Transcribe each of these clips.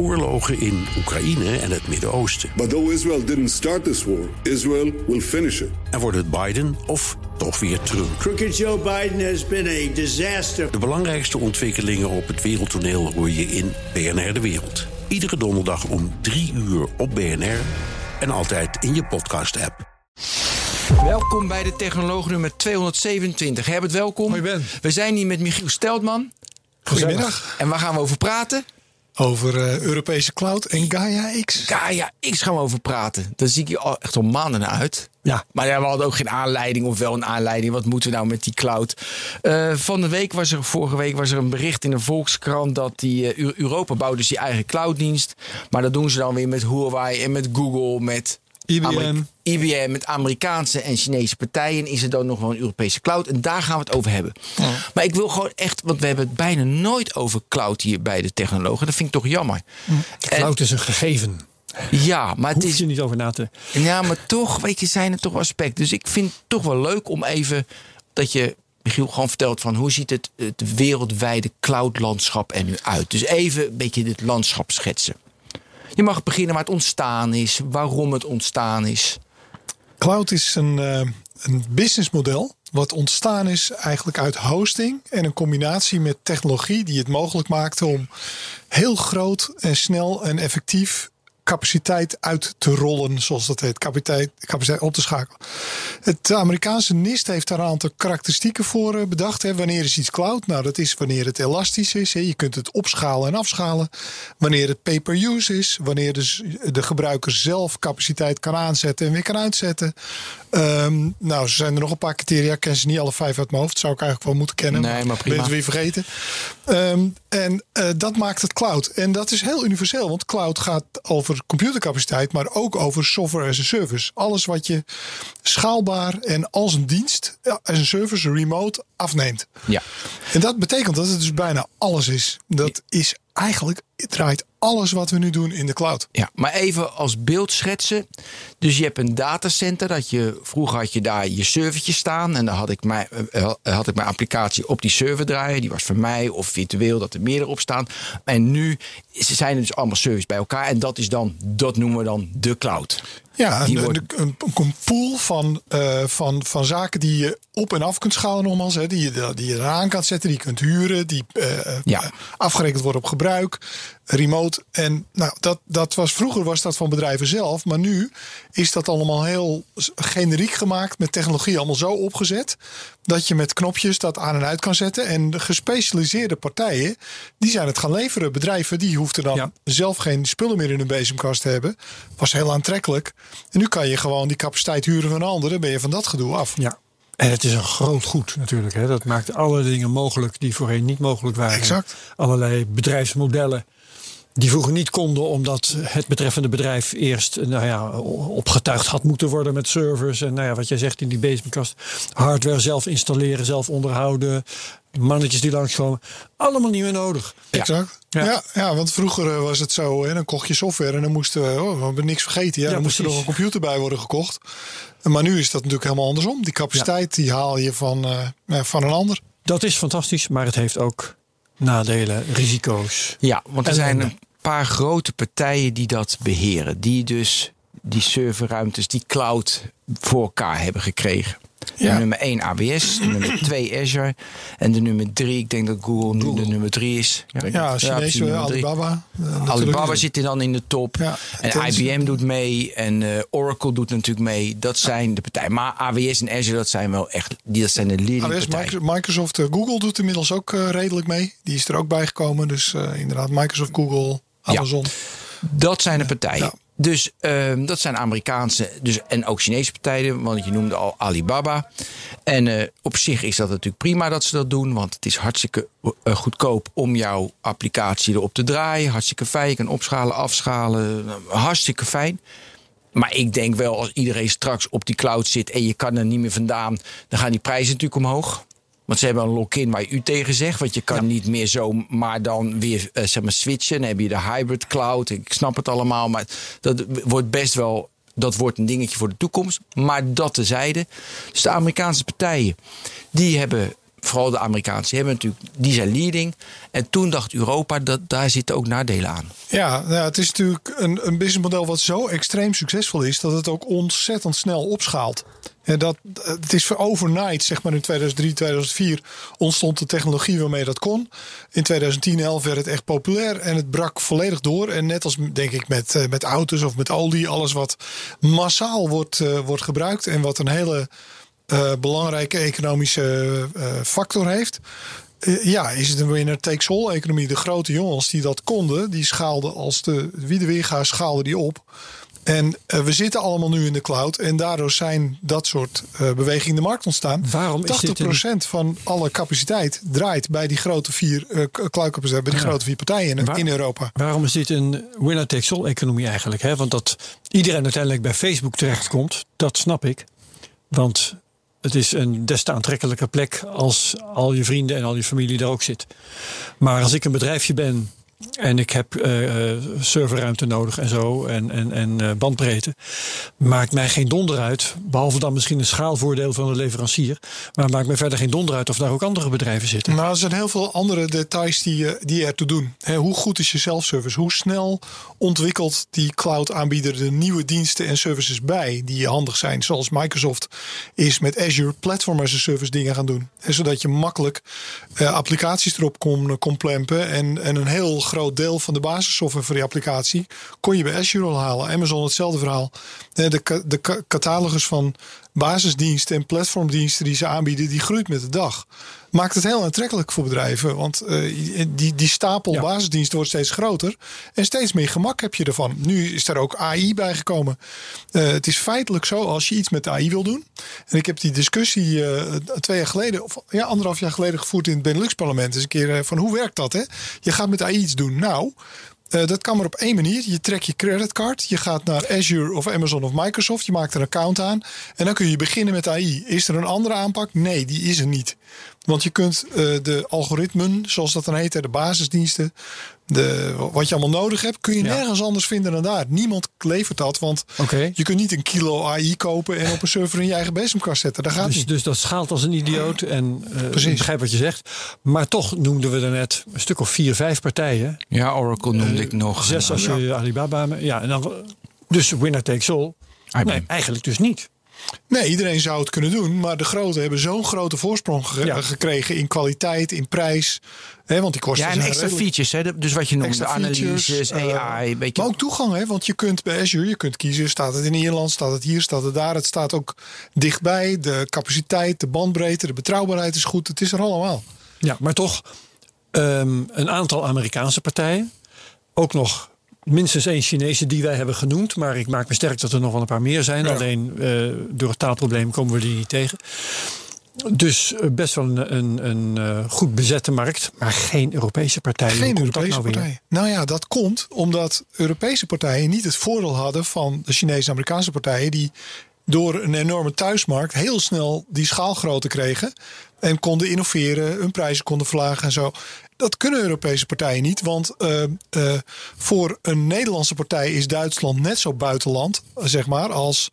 oorlogen in Oekraïne en het Midden-Oosten. But though Israel didn't start this war, Israel will finish it. En wordt het Biden of toch weer Trump? Crooked Joe Biden has been a disaster. De belangrijkste ontwikkelingen op het wereldtoneel hoor je in BNR De Wereld. Iedere donderdag om 3 uur op BNR en altijd in je podcast-app. Welkom bij de Technoloog nummer 227. Herbert, welkom. Hoi Ben. We zijn hier met Michiel Steltman. Goedemiddag. En waar gaan we over praten? Over uh, Europese cloud en Gaia X. Gaia X gaan we over praten. Daar zie ik je al echt al maanden naar uit. Ja. Maar ja, we hadden ook geen aanleiding of wel een aanleiding. Wat moeten we nou met die cloud? Uh, van de week was er, vorige week was er een bericht in de Volkskrant dat die uh, Europa bouwt dus die eigen clouddienst. Maar dat doen ze dan weer met Huawei en met Google, met IBM. Amerika IBM met Amerikaanse en Chinese partijen is er dan nog wel een Europese cloud. En daar gaan we het over hebben. Ja. Maar ik wil gewoon echt, want we hebben het bijna nooit over cloud hier bij de technologen. Dat vind ik toch jammer. De cloud en, is een gegeven. Ja, maar het is. je niet over na te. Ja, maar toch, weet je, zijn er toch aspecten. Dus ik vind het toch wel leuk om even dat je. Michiel gewoon vertelt van hoe ziet het, het wereldwijde cloudlandschap er nu uit. Dus even een beetje dit landschap schetsen. Je mag beginnen waar het ontstaan is, waarom het ontstaan is. Cloud is een, uh, een businessmodel wat ontstaan is eigenlijk uit hosting en een combinatie met technologie die het mogelijk maakte om heel groot en snel en effectief capaciteit uit te rollen, zoals dat heet, capaciteit, capaciteit op te schakelen. Het Amerikaanse NIST heeft daar een aantal karakteristieken voor bedacht. Hè. Wanneer is iets cloud? Nou, dat is wanneer het elastisch is. Hè. Je kunt het opschalen en afschalen. Wanneer het pay-per-use is. Wanneer dus de gebruiker zelf capaciteit kan aanzetten en weer kan uitzetten. Um, nou, er zijn er nog een paar criteria. Ik ken ze niet alle vijf uit mijn hoofd. Zou ik eigenlijk wel moeten kennen. Nee, maar prima. Ben het weer vergeten. Um, en uh, dat maakt het cloud. En dat is heel universeel. Want cloud gaat over computercapaciteit, maar ook over software as a service. Alles wat je schaalbaar en als een dienst, as een service, remote afneemt. Ja. En dat betekent dat het dus bijna alles is. Dat is eigenlijk, draait alles wat we nu doen in de cloud. Ja, maar even als beeld schetsen. Dus je hebt een datacenter. Dat je, vroeger had je daar je servertje staan. En dan had ik, mijn, had ik mijn applicatie op die server draaien. Die was voor mij of virtueel dat er meerdere op staan. En nu zijn er dus allemaal servers bij elkaar. En dat is dan, dat noemen we dan de cloud. Ja, een, wordt... een, een, pool van, uh, van, van zaken die je op en af kunt schalen nogmaals. Hè, die, je, die je eraan kan zetten, die je kunt huren. Die uh, ja. afgerekend worden op gebruik. Remote. En nou, dat, dat was, vroeger was dat van bedrijven zelf. Maar nu is dat allemaal heel generiek gemaakt. Met technologie allemaal zo opgezet. Dat je met knopjes dat aan en uit kan zetten. En de gespecialiseerde partijen, die zijn het gaan leveren. Bedrijven, die hoefden dan ja. zelf geen spullen meer in hun bezemkast te hebben. Was heel aantrekkelijk. En nu kan je gewoon die capaciteit huren van anderen. Ben je van dat gedoe af. Ja. En het is een groot goed natuurlijk. Hè. Dat maakt alle dingen mogelijk die voorheen niet mogelijk waren. Exact. Allerlei bedrijfsmodellen die vroeger niet konden omdat het betreffende bedrijf eerst nou ja, opgetuigd had moeten worden met servers. En nou ja, wat jij zegt in die bezemkast. Hardware zelf installeren, zelf onderhouden. Mannetjes die langskomen. Allemaal niet meer nodig. Exact. Ja, ja, ja want vroeger was het zo. Hè, dan kocht je software en dan moesten we, oh, we hebben niks vergeten. Ja, ja dan moest er nog een computer bij worden gekocht. Maar nu is dat natuurlijk helemaal andersom. Die capaciteit die haal je van, uh, van een ander. Dat is fantastisch, maar het heeft ook nadelen, risico's. Ja, want er zijn een paar grote partijen die dat beheren. Die dus die serverruimtes, die cloud voor elkaar hebben gekregen. Ja. Nummer 1 AWS, de nummer 2 Azure en de nummer 3, ik denk dat Google nu Google. de nummer 3 is. Ja, ja Chinese ja, Alibaba. Uh, Alibaba zit er dan in de top. Ja, en IBM doet mee en uh, Oracle doet natuurlijk mee. Dat zijn de partijen. Maar AWS en Azure, dat zijn wel echt die, dat zijn de leading AWS, partijen. Microsoft, uh, Google doet inmiddels ook redelijk mee. Die is er ook bij gekomen. Dus inderdaad, Microsoft, Google, Amazon. Dat zijn de partijen. Dus uh, dat zijn Amerikaanse dus, en ook Chinese partijen, want je noemde al Alibaba. En uh, op zich is dat natuurlijk prima dat ze dat doen, want het is hartstikke uh, goedkoop om jouw applicatie erop te draaien. Hartstikke fijn, je kan opschalen, afschalen, hartstikke fijn. Maar ik denk wel, als iedereen straks op die cloud zit en je kan er niet meer vandaan, dan gaan die prijzen natuurlijk omhoog. Want ze hebben een lock-in waar je u tegen zegt. Want je kan ja. niet meer zo maar dan weer uh, zeg maar switchen. Dan heb je de hybrid cloud. Ik snap het allemaal. Maar dat wordt best wel. Dat wordt een dingetje voor de toekomst. Maar dat tezijde. Dus de Amerikaanse partijen. Die hebben vooral de Amerikaanse, hebben natuurlijk, die zijn leading. En toen dacht Europa, dat daar zitten ook nadelen aan. Ja, nou, het is natuurlijk een, een businessmodel wat zo extreem succesvol is dat het ook ontzettend snel opschaalt. En dat, het is voor overnight, zeg maar in 2003, 2004 ontstond de technologie waarmee dat kon. In 2010, 11 werd het echt populair en het brak volledig door. En net als denk ik met, eh, met auto's of met olie, alles wat massaal wordt, uh, wordt gebruikt en wat een hele belangrijke economische factor heeft. ja, is het een winner takes all economie. De grote jongens die dat konden, die schaalden als de wie de weerga schaalden die op. En uh, we zitten allemaal nu in de cloud. En daardoor zijn dat soort uh, bewegingen in de markt ontstaan. Waarom 80% een... van alle capaciteit draait bij die grote vier uh, cloudcapaciteit, bij die ja. grote vier partijen in, Waar, in, Europa. Waarom is dit een winner takes all economie eigenlijk? Hè? Want dat iedereen uiteindelijk bij Facebook terechtkomt, dat snap ik. Want het is een des te aantrekkelijke plek als al je vrienden en al je familie er ook zit. Maar als ik een bedrijfje ben en ik heb uh, serverruimte nodig en zo. En, en, en uh, bandbreedte. Maakt mij geen donder uit. Behalve dan misschien een schaalvoordeel van de leverancier. Maar maakt mij verder geen donder uit of daar ook andere bedrijven zitten. Nou, er zijn heel veel andere details die, die er toe doen. Hoe goed is je self-service? Hoe snel ontwikkelt die cloud aanbieder de nieuwe diensten en services bij die handig zijn? Zoals Microsoft is met Azure Platform as a Service dingen gaan doen. En zodat je makkelijk applicaties erop kon, kon plempen. En, en een heel groot deel van de basissoftware voor die applicatie kon je bij Azure al halen. Amazon hetzelfde verhaal. De, de catalogus van basisdiensten en platformdiensten die ze aanbieden, die groeit met de dag. Maakt het heel aantrekkelijk voor bedrijven. Want uh, die, die stapel ja. basisdiensten wordt steeds groter. En steeds meer gemak heb je ervan. Nu is er ook AI bijgekomen. Uh, het is feitelijk zo, als je iets met AI wil doen. En ik heb die discussie uh, twee jaar geleden, of ja, anderhalf jaar geleden gevoerd in het Benelux-parlement. Dus een keer van hoe werkt dat? Hè? Je gaat met AI iets doen. Nou, uh, dat kan maar op één manier. Je trekt je creditcard, je gaat naar Azure of Amazon of Microsoft, je maakt een account aan en dan kun je beginnen met AI. Is er een andere aanpak? Nee, die is er niet. Want je kunt uh, de algoritmen, zoals dat dan heet, de basisdiensten, de, wat je allemaal nodig hebt, kun je ja. nergens anders vinden dan daar. Niemand levert dat, want okay. je kunt niet een kilo AI kopen en op een server in je eigen bezemkast zetten. Dat gaat dus, niet. Dus dat schaalt als een idioot en uh, ik begrijp wat je zegt. Maar toch noemden we er net een stuk of vier, vijf partijen. Ja, Oracle noemde uh, ik nog. Zes als je ja. Alibaba. Ja, en dan, dus winner takes all. Nee, eigenlijk dus niet. Nee, iedereen zou het kunnen doen. Maar de grote hebben zo'n grote voorsprong ge ja. gekregen in kwaliteit, in prijs. Hè, want die kosten ja, en extra redelijk... features. Hè? Dus wat je noemt, de analyses, uh, AI. Beetje... Maar ook toegang. Hè? Want je kunt bij Azure, je kunt kiezen. Staat het in Ierland, staat het hier, staat het daar. Het staat ook dichtbij. De capaciteit, de bandbreedte, de betrouwbaarheid is goed. Het is er allemaal. Ja, maar toch um, een aantal Amerikaanse partijen. Ook nog minstens één Chinese die wij hebben genoemd. Maar ik maak me sterk dat er nog wel een paar meer zijn. Ja. Alleen uh, door het taalprobleem komen we die niet tegen. Dus best wel een, een, een uh, goed bezette markt, maar geen Europese partijen. Geen Europese nou partijen. Nou ja, dat komt omdat Europese partijen niet het voordeel hadden van de Chinese en Amerikaanse partijen die door een enorme thuismarkt heel snel die schaalgrootte kregen. En konden innoveren, hun prijzen konden verlagen en zo. Dat kunnen Europese partijen niet, want uh, uh, voor een Nederlandse partij is Duitsland net zo buitenland, zeg maar, als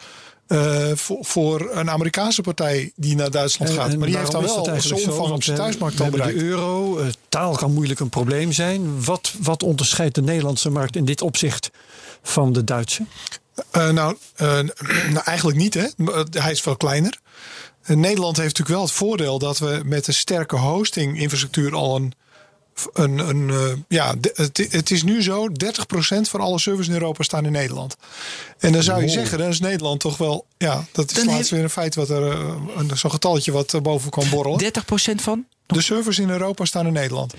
uh, voor, voor, een Amerikaanse partij die naar Duitsland gaat. En maar die heeft dan wel zo'n omvang op zijn thuismarkt al bereikt. De euro, taal kan moeilijk een probleem zijn. Wat, wat onderscheidt de Nederlandse markt in dit opzicht van de Duitse? Uh, nou, uh, nou, eigenlijk niet. Hè? Hij is veel kleiner. Nederland heeft natuurlijk wel het voordeel dat we met een sterke hosting-infrastructuur al een. Een, een ja, het, het, is nu zo: 30% van alle servers in Europa staan in Nederland. En dan zou je wow. zeggen, dan is Nederland toch wel. Ja, dat is dan laatst weer een feit wat er. Zo'n getalletje wat boven kan borrelen. 30% van? De servers in Europa staan in Nederland.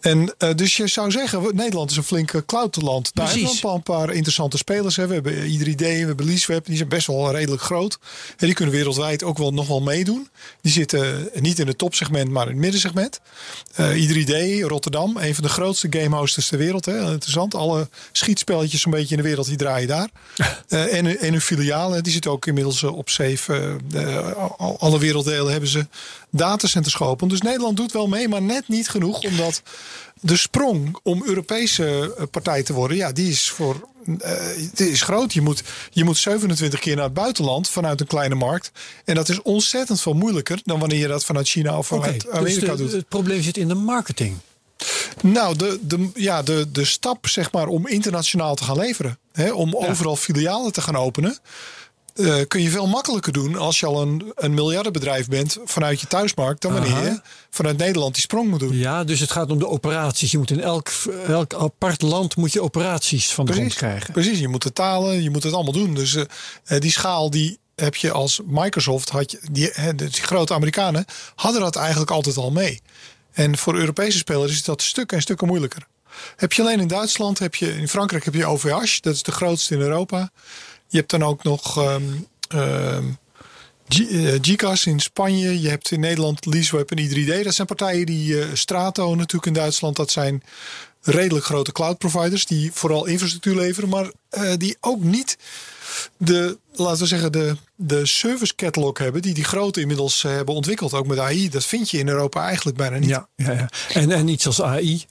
En uh, dus je zou zeggen, Nederland is een flinke cloudland. Daar hebben we al een paar interessante spelers. Hè. We hebben ieder idee, we hebben LeaseWeb, die zijn best wel redelijk groot. En die kunnen wereldwijd ook wel nog wel meedoen. Die zitten niet in het topsegment, maar in het middensegment. Uh, ieder idee, Rotterdam, een van de grootste gamehosters ter wereld. Hè. Interessant, alle schietspelletjes een beetje in de wereld, die draaien daar. uh, en, en hun filialen, die zitten ook inmiddels op safe. alle werelddelen hebben ze datacenters geopend. Dus Nederland doet wel mee, maar net niet genoeg, omdat de sprong om Europese eh, partij te worden, ja, die is voor. eh, die is groot. Je moet, je moet 27 keer naar het buitenland vanuit een kleine markt. En dat is ontzettend veel moeilijker dan wanneer je dat vanuit China of vanuit dus Amerika de- doet. het probleem zit in de marketing. Nou, de, de, ja, de, de stap zeg maar, om internationaal te gaan leveren. Hè, om overal filialen te gaan openen. Eh, kun je veel makkelijker doen als je al een, een miljardenbedrijf bent vanuit je thuismarkt. Dan wanneer Aha. je vanuit Nederland die sprong moet doen. Ja, dus het gaat om de operaties. Je moet in elk, elk apart land moet je operaties van de grond Precies, krijgen. precies. Je moet het talen, je moet het allemaal doen. Dus eh, eh, die schaal die heb je als Microsoft, had je, die, die grote Amerikanen, hadden dat eigenlijk altijd al mee. En voor Europese spelers is dat stukken en stukken moeilijker. Heb je alleen in Duitsland, heb je, in Frankrijk heb je OVH, dat is de grootste in Europa. Je hebt dan ook nog GCAS in Spanje. Je hebt in Nederland Leaseweb en i3D. Dat zijn partijen die eh, Strato natuurlijk in Duitsland. Dat zijn redelijk grote cloud providers die vooral infrastructuur leveren, maar eh, die ook niet de, laten we zeggen, de, de service catalog hebben die die grote inmiddels hebben ontwikkeld. Ook met AI. Dat vind je in Europa eigenlijk bijna niet. Ja, ja, ja. En, en iets als AI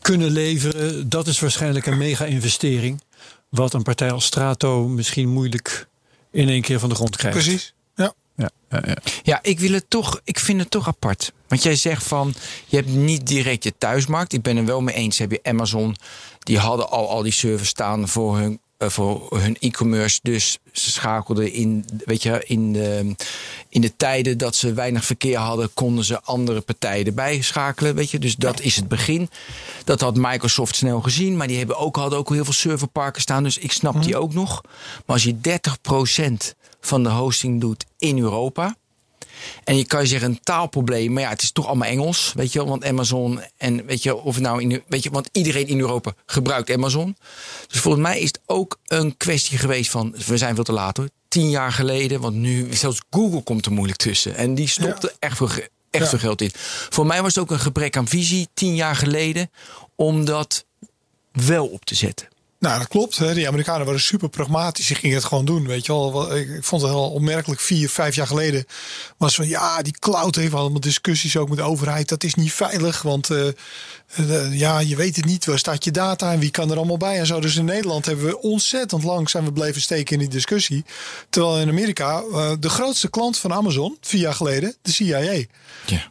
kunnen leveren, dat is waarschijnlijk een mega-investering. Wat een partij als Strato misschien moeilijk in één keer van de grond krijgt. Precies. Ja. Ja, ja, ja. Ja, ik wil het toch. Ik vind het toch apart. Want jij zegt van je hebt niet direct je thuismarkt. Ik ben er wel mee eens. Heb je Amazon, die hadden al al die servers staan voor hun. Eh, voor hun e-commerce. Dus ze schakelden in, weet je, in de, in de tijden dat ze weinig verkeer hadden, konden ze andere partijen erbij schakelen. Weet je, dus dat is het begin. Dat had Microsoft snel gezien, maar die hebben ook, hadden ook heel veel serverparken staan. Dus ik snap die ook nog. Maar als je 30% van de hosting doet in Europa. En je kan je zeggen een taalprobleem, maar ja, het is toch allemaal Engels, weet je wel? Want Amazon en weet je, of nou in, weet je, want iedereen in Europa gebruikt Amazon. Dus volgens mij is het ook een kwestie geweest van, we zijn veel te laat hoor, tien jaar geleden, want nu zelfs Google komt er moeilijk tussen en die stopte echt veel, echt Ja. veel geld in. Voor mij was het ook een gebrek aan visie tien jaar geleden om dat wel op te zetten. Nou, dat klopt. Hè. Die Amerikanen waren super pragmatisch. Ze gingen het gewoon doen. Weet je wel. Ik vond het wel opmerkelijk. Vier, vijf jaar geleden was van ja, die cloud heeft allemaal discussies ook met de overheid. Dat is niet veilig. Want eh, ja, je weet het niet. Waar staat je data en wie kan er allemaal bij en zo. Dus in Nederland hebben we ontzettend lang zijn we bleven steken in die discussie. Terwijl in Amerika eh, de grootste klant van Amazon, vier jaar geleden, de CIA. Ja.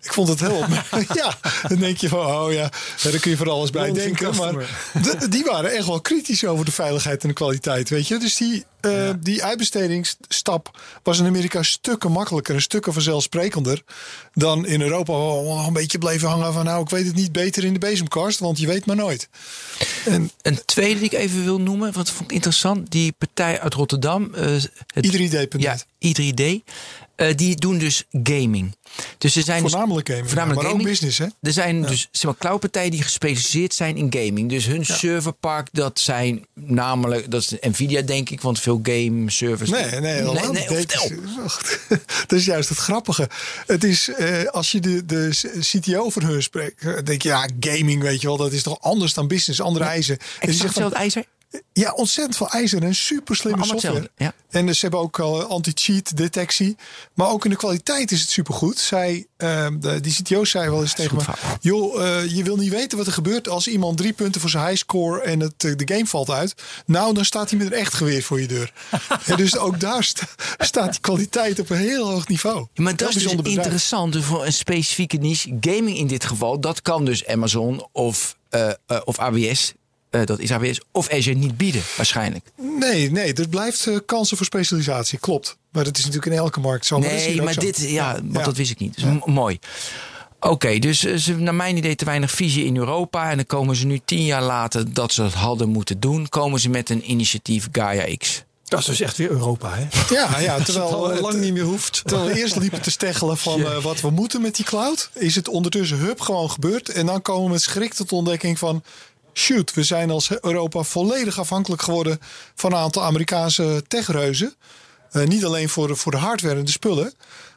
Ik vond het heel opmerkelijk. ja, dan denk je van, oh ja, daar kun je van alles bij denken. Maar customer. die waren echt wel kritisch over de veiligheid en de kwaliteit, weet je. Dus die, eh, die uitbestedingsstap was in Amerika stukken makkelijker en stukken vanzelfsprekender dan in Europa. waar we nog een beetje bleven hangen van, nou, ik weet het niet beter in de bezemkast, want je weet maar nooit. En Een tweede die ik even wil noemen, wat vond ik interessant, die partij uit Rotterdam. eh, het- i3D.net. Ja, i3D. Eh, die doen dus gaming. Dus er zijn dus- Voornamelijk gaming, voornamelijk maar ook business, hè? Er zijn dus zeg maar, cloudpartijen die gespecialiseerd zijn in gaming. Dus hun serverpark, dat zijn namelijk, dat is Nvidia denk ik, want veel game servers. Nee, nee, nee, nee. Nee, is- wacht. dat is juist het grappige. Het is, eh, als je de, de CTO van hun spreekt, eh, denk je, ja, gaming, weet je wel, dat is toch anders dan business, andere eisen. En Exact zegt hetzelfde ijzer. Ja, ontzettend veel ijzer en super slimme software. En dus ze hebben ook al anti-cheat detectie. Maar ook in de kwaliteit is het supergoed. Zij, de, die CTO zei wel eens tegen me: joh, eh, je wil niet weten wat er gebeurt als iemand drie punten voor zijn highscore en het, eh, de game valt uit. Nou, dan staat hij met een echt geweer voor je deur. Ja, dus ook daar sta- staat die kwaliteit op een heel hoog niveau. Ja, maar dat is dus interessant dus voor een specifieke niche. Gaming in dit geval, dat kan dus Amazon of, eh, eh, of AWS. Eh, dat is AWS of Azure niet bieden, waarschijnlijk. Nee, nee, er blijft eh, kansen voor specialisatie, klopt. Maar dat is natuurlijk in elke markt zo. Nee, maar zo. dit, ja, want Ja. dat wist ik niet. Dus mooi. Oké, dus eh, ze naar mijn idee te weinig visie in Europa. En dan komen ze nu tien jaar later dat ze dat hadden moeten doen. Komen ze met een initiatief Gaia X. Dat is dus echt weer Europa, hè? Ja, ja, Terwijl het lang niet meer hoeft. Terwijl we eerst liepen te steggelen van eh, wat we moeten met die cloud, is het ondertussen hup gewoon gebeurd. En dan komen we met schrik tot de ontdekking van. Shoot, we zijn als Europa volledig afhankelijk geworden van een aantal Amerikaanse techreuzen. Eh, niet alleen voor de, voor de hardware en de spullen,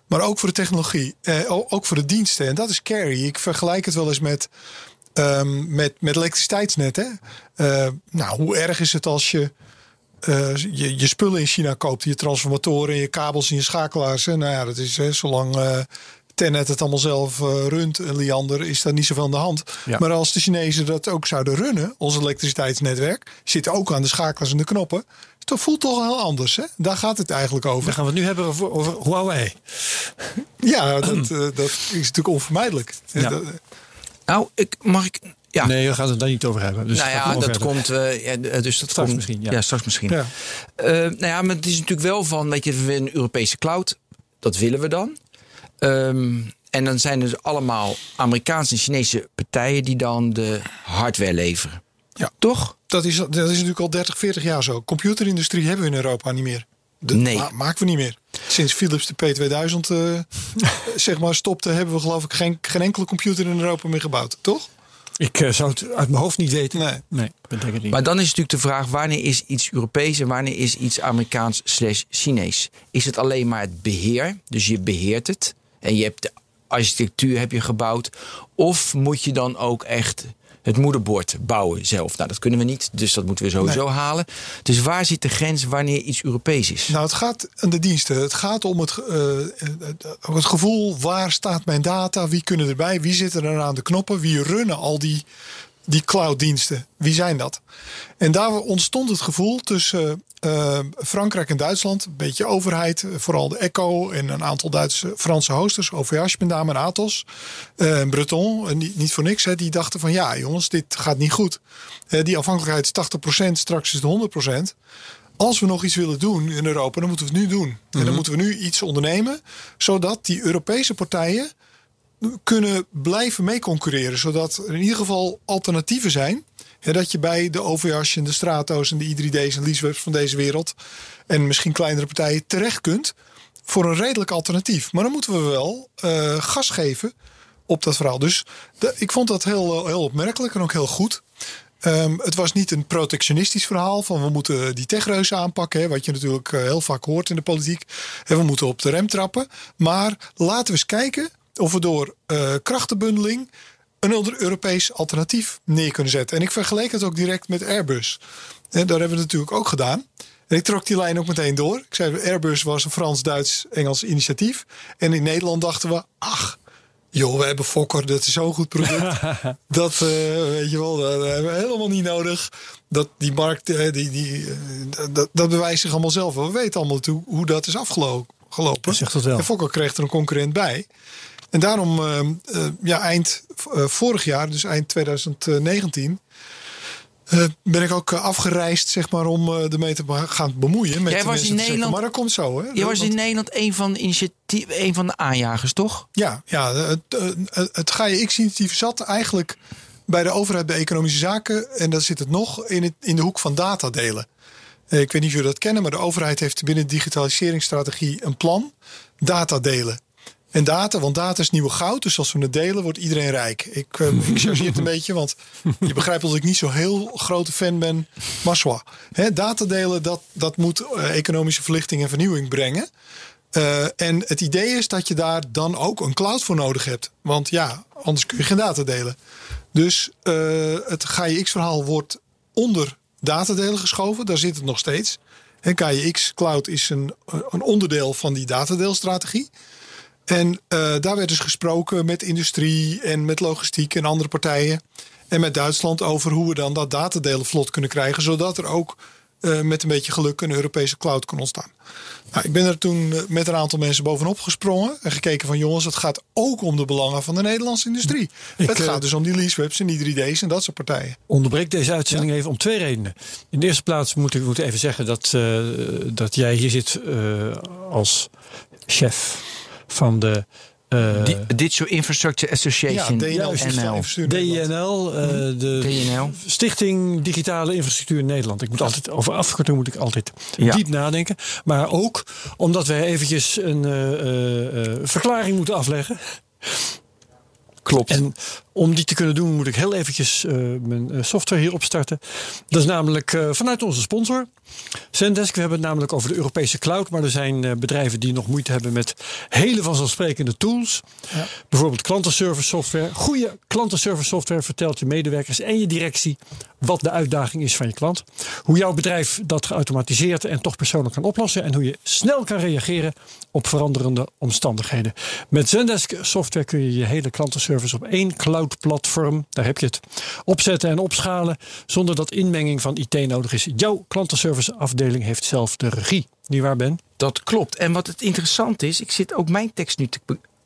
maar ook voor de technologie. Eh, ook voor de diensten. En dat is scary. Ik vergelijk het wel eens met, ehm, met, met elektriciteitsnetten. Eh, nou, hoe erg is het als je je, je spullen in China koopt, je transformatoren, je kabels en je schakelaars. Nou ja, dat is hè, zolang Tenet het allemaal zelf eh, runt en Liander is daar niet zoveel aan de hand. Ja. Maar als de Chinezen dat ook zouden runnen, ons elektriciteitsnetwerk, zitten ook aan de schakels en de knoppen. Dat voelt toch heel anders, hè? Daar gaat het eigenlijk over. Dan gaan we het nu hebben over, over Huawei. Ja, dat, eh, dat is natuurlijk onvermijdelijk. Ja. Dat- Nou, ik, mag ik... Ja, Nee, we gaan het daar niet over hebben. Dus nou ja, dat verder. komt. eh, ja, d- dus dat Straks komt, misschien, ja. straks misschien. Ja. Eh, nou ja, maar het is natuurlijk wel van, weet je, we een Europese cloud. Dat willen we dan. Ehm, en dan zijn er dus allemaal Amerikaanse en Chinese partijen die dan de hardware leveren. Ja. Toch? Dat is, dat is natuurlijk al 30, 40 jaar zo. Computerindustrie hebben we in Europa niet meer. Nee. ma- maken we niet meer. Sinds Philips de P2000 eh, zeg maar stopte, hebben we geloof ik geen, geen enkele computer in Europa meer gebouwd. Toch? Ik eh, zou het uit mijn hoofd niet weten. Nee. nee dat denk ik niet. Maar dan is natuurlijk de vraag: wanneer is iets Europees en wanneer is iets Amerikaans slash Chinees? Is het alleen maar het beheer? Dus je beheert het en je hebt de architectuur heb je gebouwd. Of moet je dan ook echt het moederbord bouwen zelf? Nou, dat kunnen we niet, dus dat moeten we sowieso halen. Dus waar zit de grens wanneer iets Europees is? Nou, het gaat aan de diensten. Het gaat om het, eh, het, het gevoel: waar staat mijn data? Wie kunnen erbij? Wie zitten er aan de knoppen? Wie runnen al die, die clouddiensten? Wie zijn dat? En daar ontstond het gevoel tussen eh, Frankrijk en Duitsland. Een beetje overheid, vooral de ECHO en een aantal Duitse, Franse hosters. OVH met name en Atos. eh, Breton, en niet, niet voor niks. Hè, die dachten van ja jongens, dit gaat niet goed. Die afhankelijkheid is 80%, straks is het 100% als we nog iets willen doen in Europa, dan moeten we het nu doen. En dan moeten we nu iets ondernemen, zodat die Europese partijen kunnen blijven meeconcurreren. Zodat er in ieder geval alternatieven zijn. En dat je bij de OVH en de Strato's en de i3D's en Leasewebs van deze wereld... en misschien kleinere partijen terecht kunt voor een redelijk alternatief. Maar dan moeten we wel eh, gas geven op dat verhaal. Dus de- ik vond dat heel, heel opmerkelijk en ook heel goed. Ehm, het was niet een protectionistisch verhaal van we moeten die techreuzen aanpakken. Hè, wat je natuurlijk eh, heel vaak hoort in de politiek. En we moeten op de rem trappen. Maar laten we eens kijken of we door eh, krachtenbundeling een ander Europees alternatief neer kunnen zetten. En ik vergeleek het ook direct met Airbus. En daar hebben we het natuurlijk ook gedaan. En ik trok die lijn ook meteen door. Ik zei, Airbus was een Frans-Duits-Engels initiatief. En in Nederland dachten we, ach, joh, we hebben Fokker, dat is zo'n goed product. dat, eh, weet je wel, dat hebben we helemaal niet nodig. Dat die markt, eh, die, die, dat, dat bewijst zich allemaal zelf. We weten allemaal toe, hoe dat is afgelopen. Dat zegt dat wel. En Fokker kreeg er een concurrent bij. En daarom, eh, eh, ja, eind eh, vorig jaar, dus eind 2019, eh, ben ik ook afgereisd, zeg maar, om eh, ermee te gaan bemoeien. Met Jij was in Nederland- Maar dat komt zo, hè? Je was in Nederland een van de, initiatief, een van de aanjagers, toch? Ja, ja het, het, het GAIA-X-initiatief zat eigenlijk bij de overheid bij Economische Zaken. En daar zit het nog in, het, in de hoek van datadelen. Ik weet niet of jullie dat kennen, maar de overheid heeft binnen de digitaliseringsstrategie een plan. Datadelen. En data, want data is nieuwe goud. Dus als we het delen, wordt iedereen rijk. Ik, eh, ik chargeer het een beetje, want je begrijpt dat ik niet zo heel grote fan ben. Maar zwa. Hè, Datadelen, dat, dat moet eh, economische verlichting en vernieuwing brengen. Eh, en het idee is dat je daar dan ook een cloud voor nodig hebt. Want ja, anders kun je geen data delen. Dus eh, het GAIX-verhaal wordt onder datadelen geschoven. Daar zit het nog steeds. En KIX Cloud is een, een onderdeel van die datadeelstrategie. En eh, daar werd dus gesproken met industrie en met logistiek en andere partijen. En met Duitsland over hoe we dan dat datadelen vlot kunnen krijgen. Zodat er ook eh, met een beetje geluk een Europese cloud kan ontstaan. Nou, ik ben er toen eh, met een aantal mensen bovenop gesprongen. En gekeken van jongens, het gaat ook om de belangen van de Nederlandse industrie. Ik, het gaat dus om die leasewebs en die 3D's en dat soort partijen. onderbreek deze uitzending even om twee redenen. In de eerste plaats moet ik, moet even zeggen dat, dat jij hier zit als chef van de eh, Di- Digital Infrastructure Association. DNL, juist, Digitaal NL. Infrastructuur Nederland. DNL, eh, de DNL. Stichting Digitale Infrastructuur in Nederland. Ik moet altijd, over afkorting moet ik altijd Ja. diep nadenken. Maar ook omdat wij eventjes een eh, eh, eh, verklaring moeten afleggen. Klopt. En Om die te kunnen doen moet ik heel eventjes uh, mijn uh, software hier opstarten. Dat is namelijk uh, vanuit onze sponsor. Zendesk, we hebben het namelijk over de Europese cloud. Maar er zijn bedrijven die nog moeite hebben met hele vanzelfsprekende tools. Ja. Bijvoorbeeld klantenservice software. Goede klantenservice software vertelt je medewerkers en je directie wat de uitdaging is van je klant. Hoe jouw bedrijf dat geautomatiseerd en toch persoonlijk kan oplossen. En hoe je snel kan reageren op veranderende omstandigheden. Met Zendesk software kun je je hele klantenservice op één cloud platform, daar heb je het, opzetten en opschalen zonder dat inmenging van IT nodig is. Jouw klantenservice afdeling heeft zelf de regie. Niet waar, Ben? Dat klopt. En wat het interessant is, ik zit ook mijn tekst nu te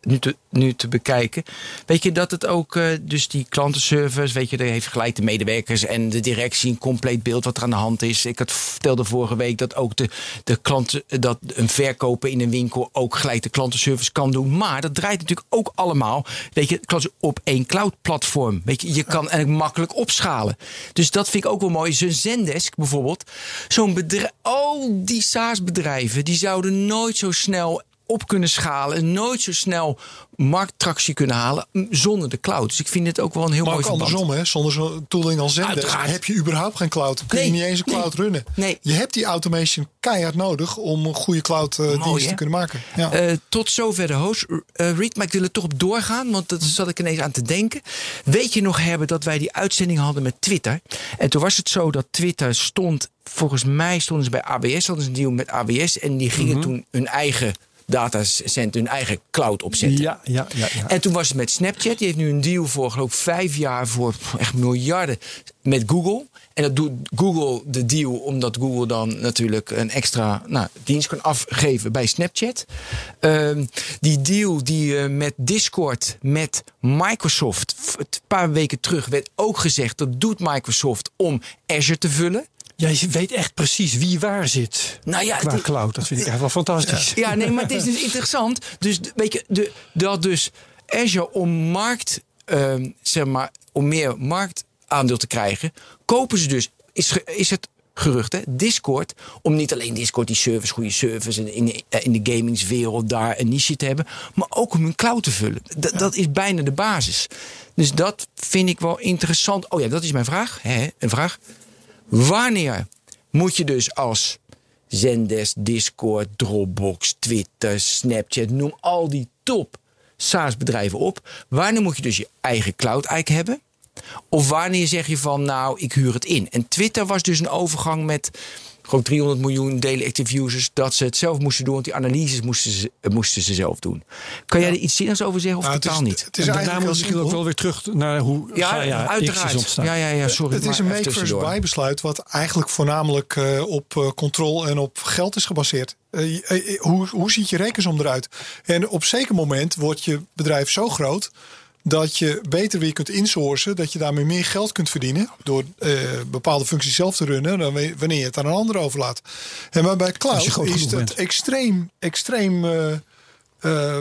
nu te, nu te bekijken. Weet je dat het ook, uh, dus die klantenservice, weet je, daar heeft gelijk de medewerkers en de directie een compleet beeld wat er aan de hand is. Ik had vertelde vorige week dat ook de, de klanten, dat een verkoper in een winkel ook gelijk de klantenservice kan doen. Maar dat draait natuurlijk ook allemaal, weet je, op één cloud platform. Weet je, je kan eigenlijk makkelijk opschalen. Dus dat vind ik ook wel mooi. Zo'n Zendesk bijvoorbeeld, zo'n bedrijf, al die SaaS bedrijven, die zouden nooit zo snel op kunnen schalen en nooit zo snel markttractie kunnen halen zonder de cloud. Dus ik vind het ook wel een heel mooi verband. andersom, hè? zonder zo'n tooling als Zendesk heb je überhaupt geen cloud. Kun je niet eens een cloud runnen. Nee. Je hebt die automation keihard nodig om een goede cloud uh, dienst te kunnen maken. Ja. Uh, tot zover de host uh, read, maar ik wil er toch op doorgaan, want dat zat ik ineens aan te denken. Weet je nog hebben dat wij die uitzending hadden met Twitter? En toen was het zo dat Twitter stond, volgens mij stonden ze bij AWS, hadden ze een deal met AWS en die gingen mm -hmm. toen hun eigen datacenter hun eigen cloud opzetten. Ja, ja, ja, ja, En toen was het met Snapchat. Die heeft nu een deal voor, geloof ik, vijf jaar voor echt miljarden met Google. En dat doet Google de deal omdat Google dan natuurlijk een extra nou, dienst kan afgeven bij Snapchat. Uh, die deal die uh, met Discord, met Microsoft, een paar weken terug werd ook gezegd dat doet Microsoft om Azure te vullen. Ja, je weet echt precies wie waar zit. Nou ja, qua cloud. Dat vind ik echt wel fantastisch. Ja, nee, maar het is dus interessant. Dus weet je, de, dat dus Azure om markt, uh, zeg maar, om meer marktaandeel te krijgen, kopen ze dus. Is, is het gerucht, hè? Discord. Om niet alleen Discord die service, goede service en in, de, in de gamingswereld daar een niche te hebben, maar ook om hun cloud te vullen. D Dat is bijna de basis. Dus dat vind ik wel interessant. Oh ja, dat is mijn vraag. Hè? Een vraag. Wanneer moet je dus als Zendesk, Discord, Dropbox, Twitter, Snapchat, noem al die top SaaS bedrijven op. Wanneer moet je dus je eigen cloud eigenlijk hebben? Of wanneer zeg je van nou, ik huur het in? En Twitter was dus een overgang met gewoon 300 miljoen daily active users, dat ze het zelf moesten doen. Want die analyses moesten ze, eh, moesten ze zelf doen. Kan jij er iets zinnigs over zeggen of nou, totaal niet? Het is eigenlijk misschien ook wel weer terug naar hoe ja, ja uiteraard. Ja, ja, ja, sorry. Het is een make versus buy besluit wat eigenlijk voornamelijk uh, op uh, controle en op geld is gebaseerd. Uh, hoe, hoe ziet je rekensom eruit? En op zeker moment wordt je bedrijf zo groot dat je beter weer kunt insourcen. Dat je daarmee meer geld kunt verdienen. Door uh, bepaalde functies zelf te runnen. Dan wanneer je het aan een ander overlaat. En maar bij cloud is het extreem, extreem. Uh, uh,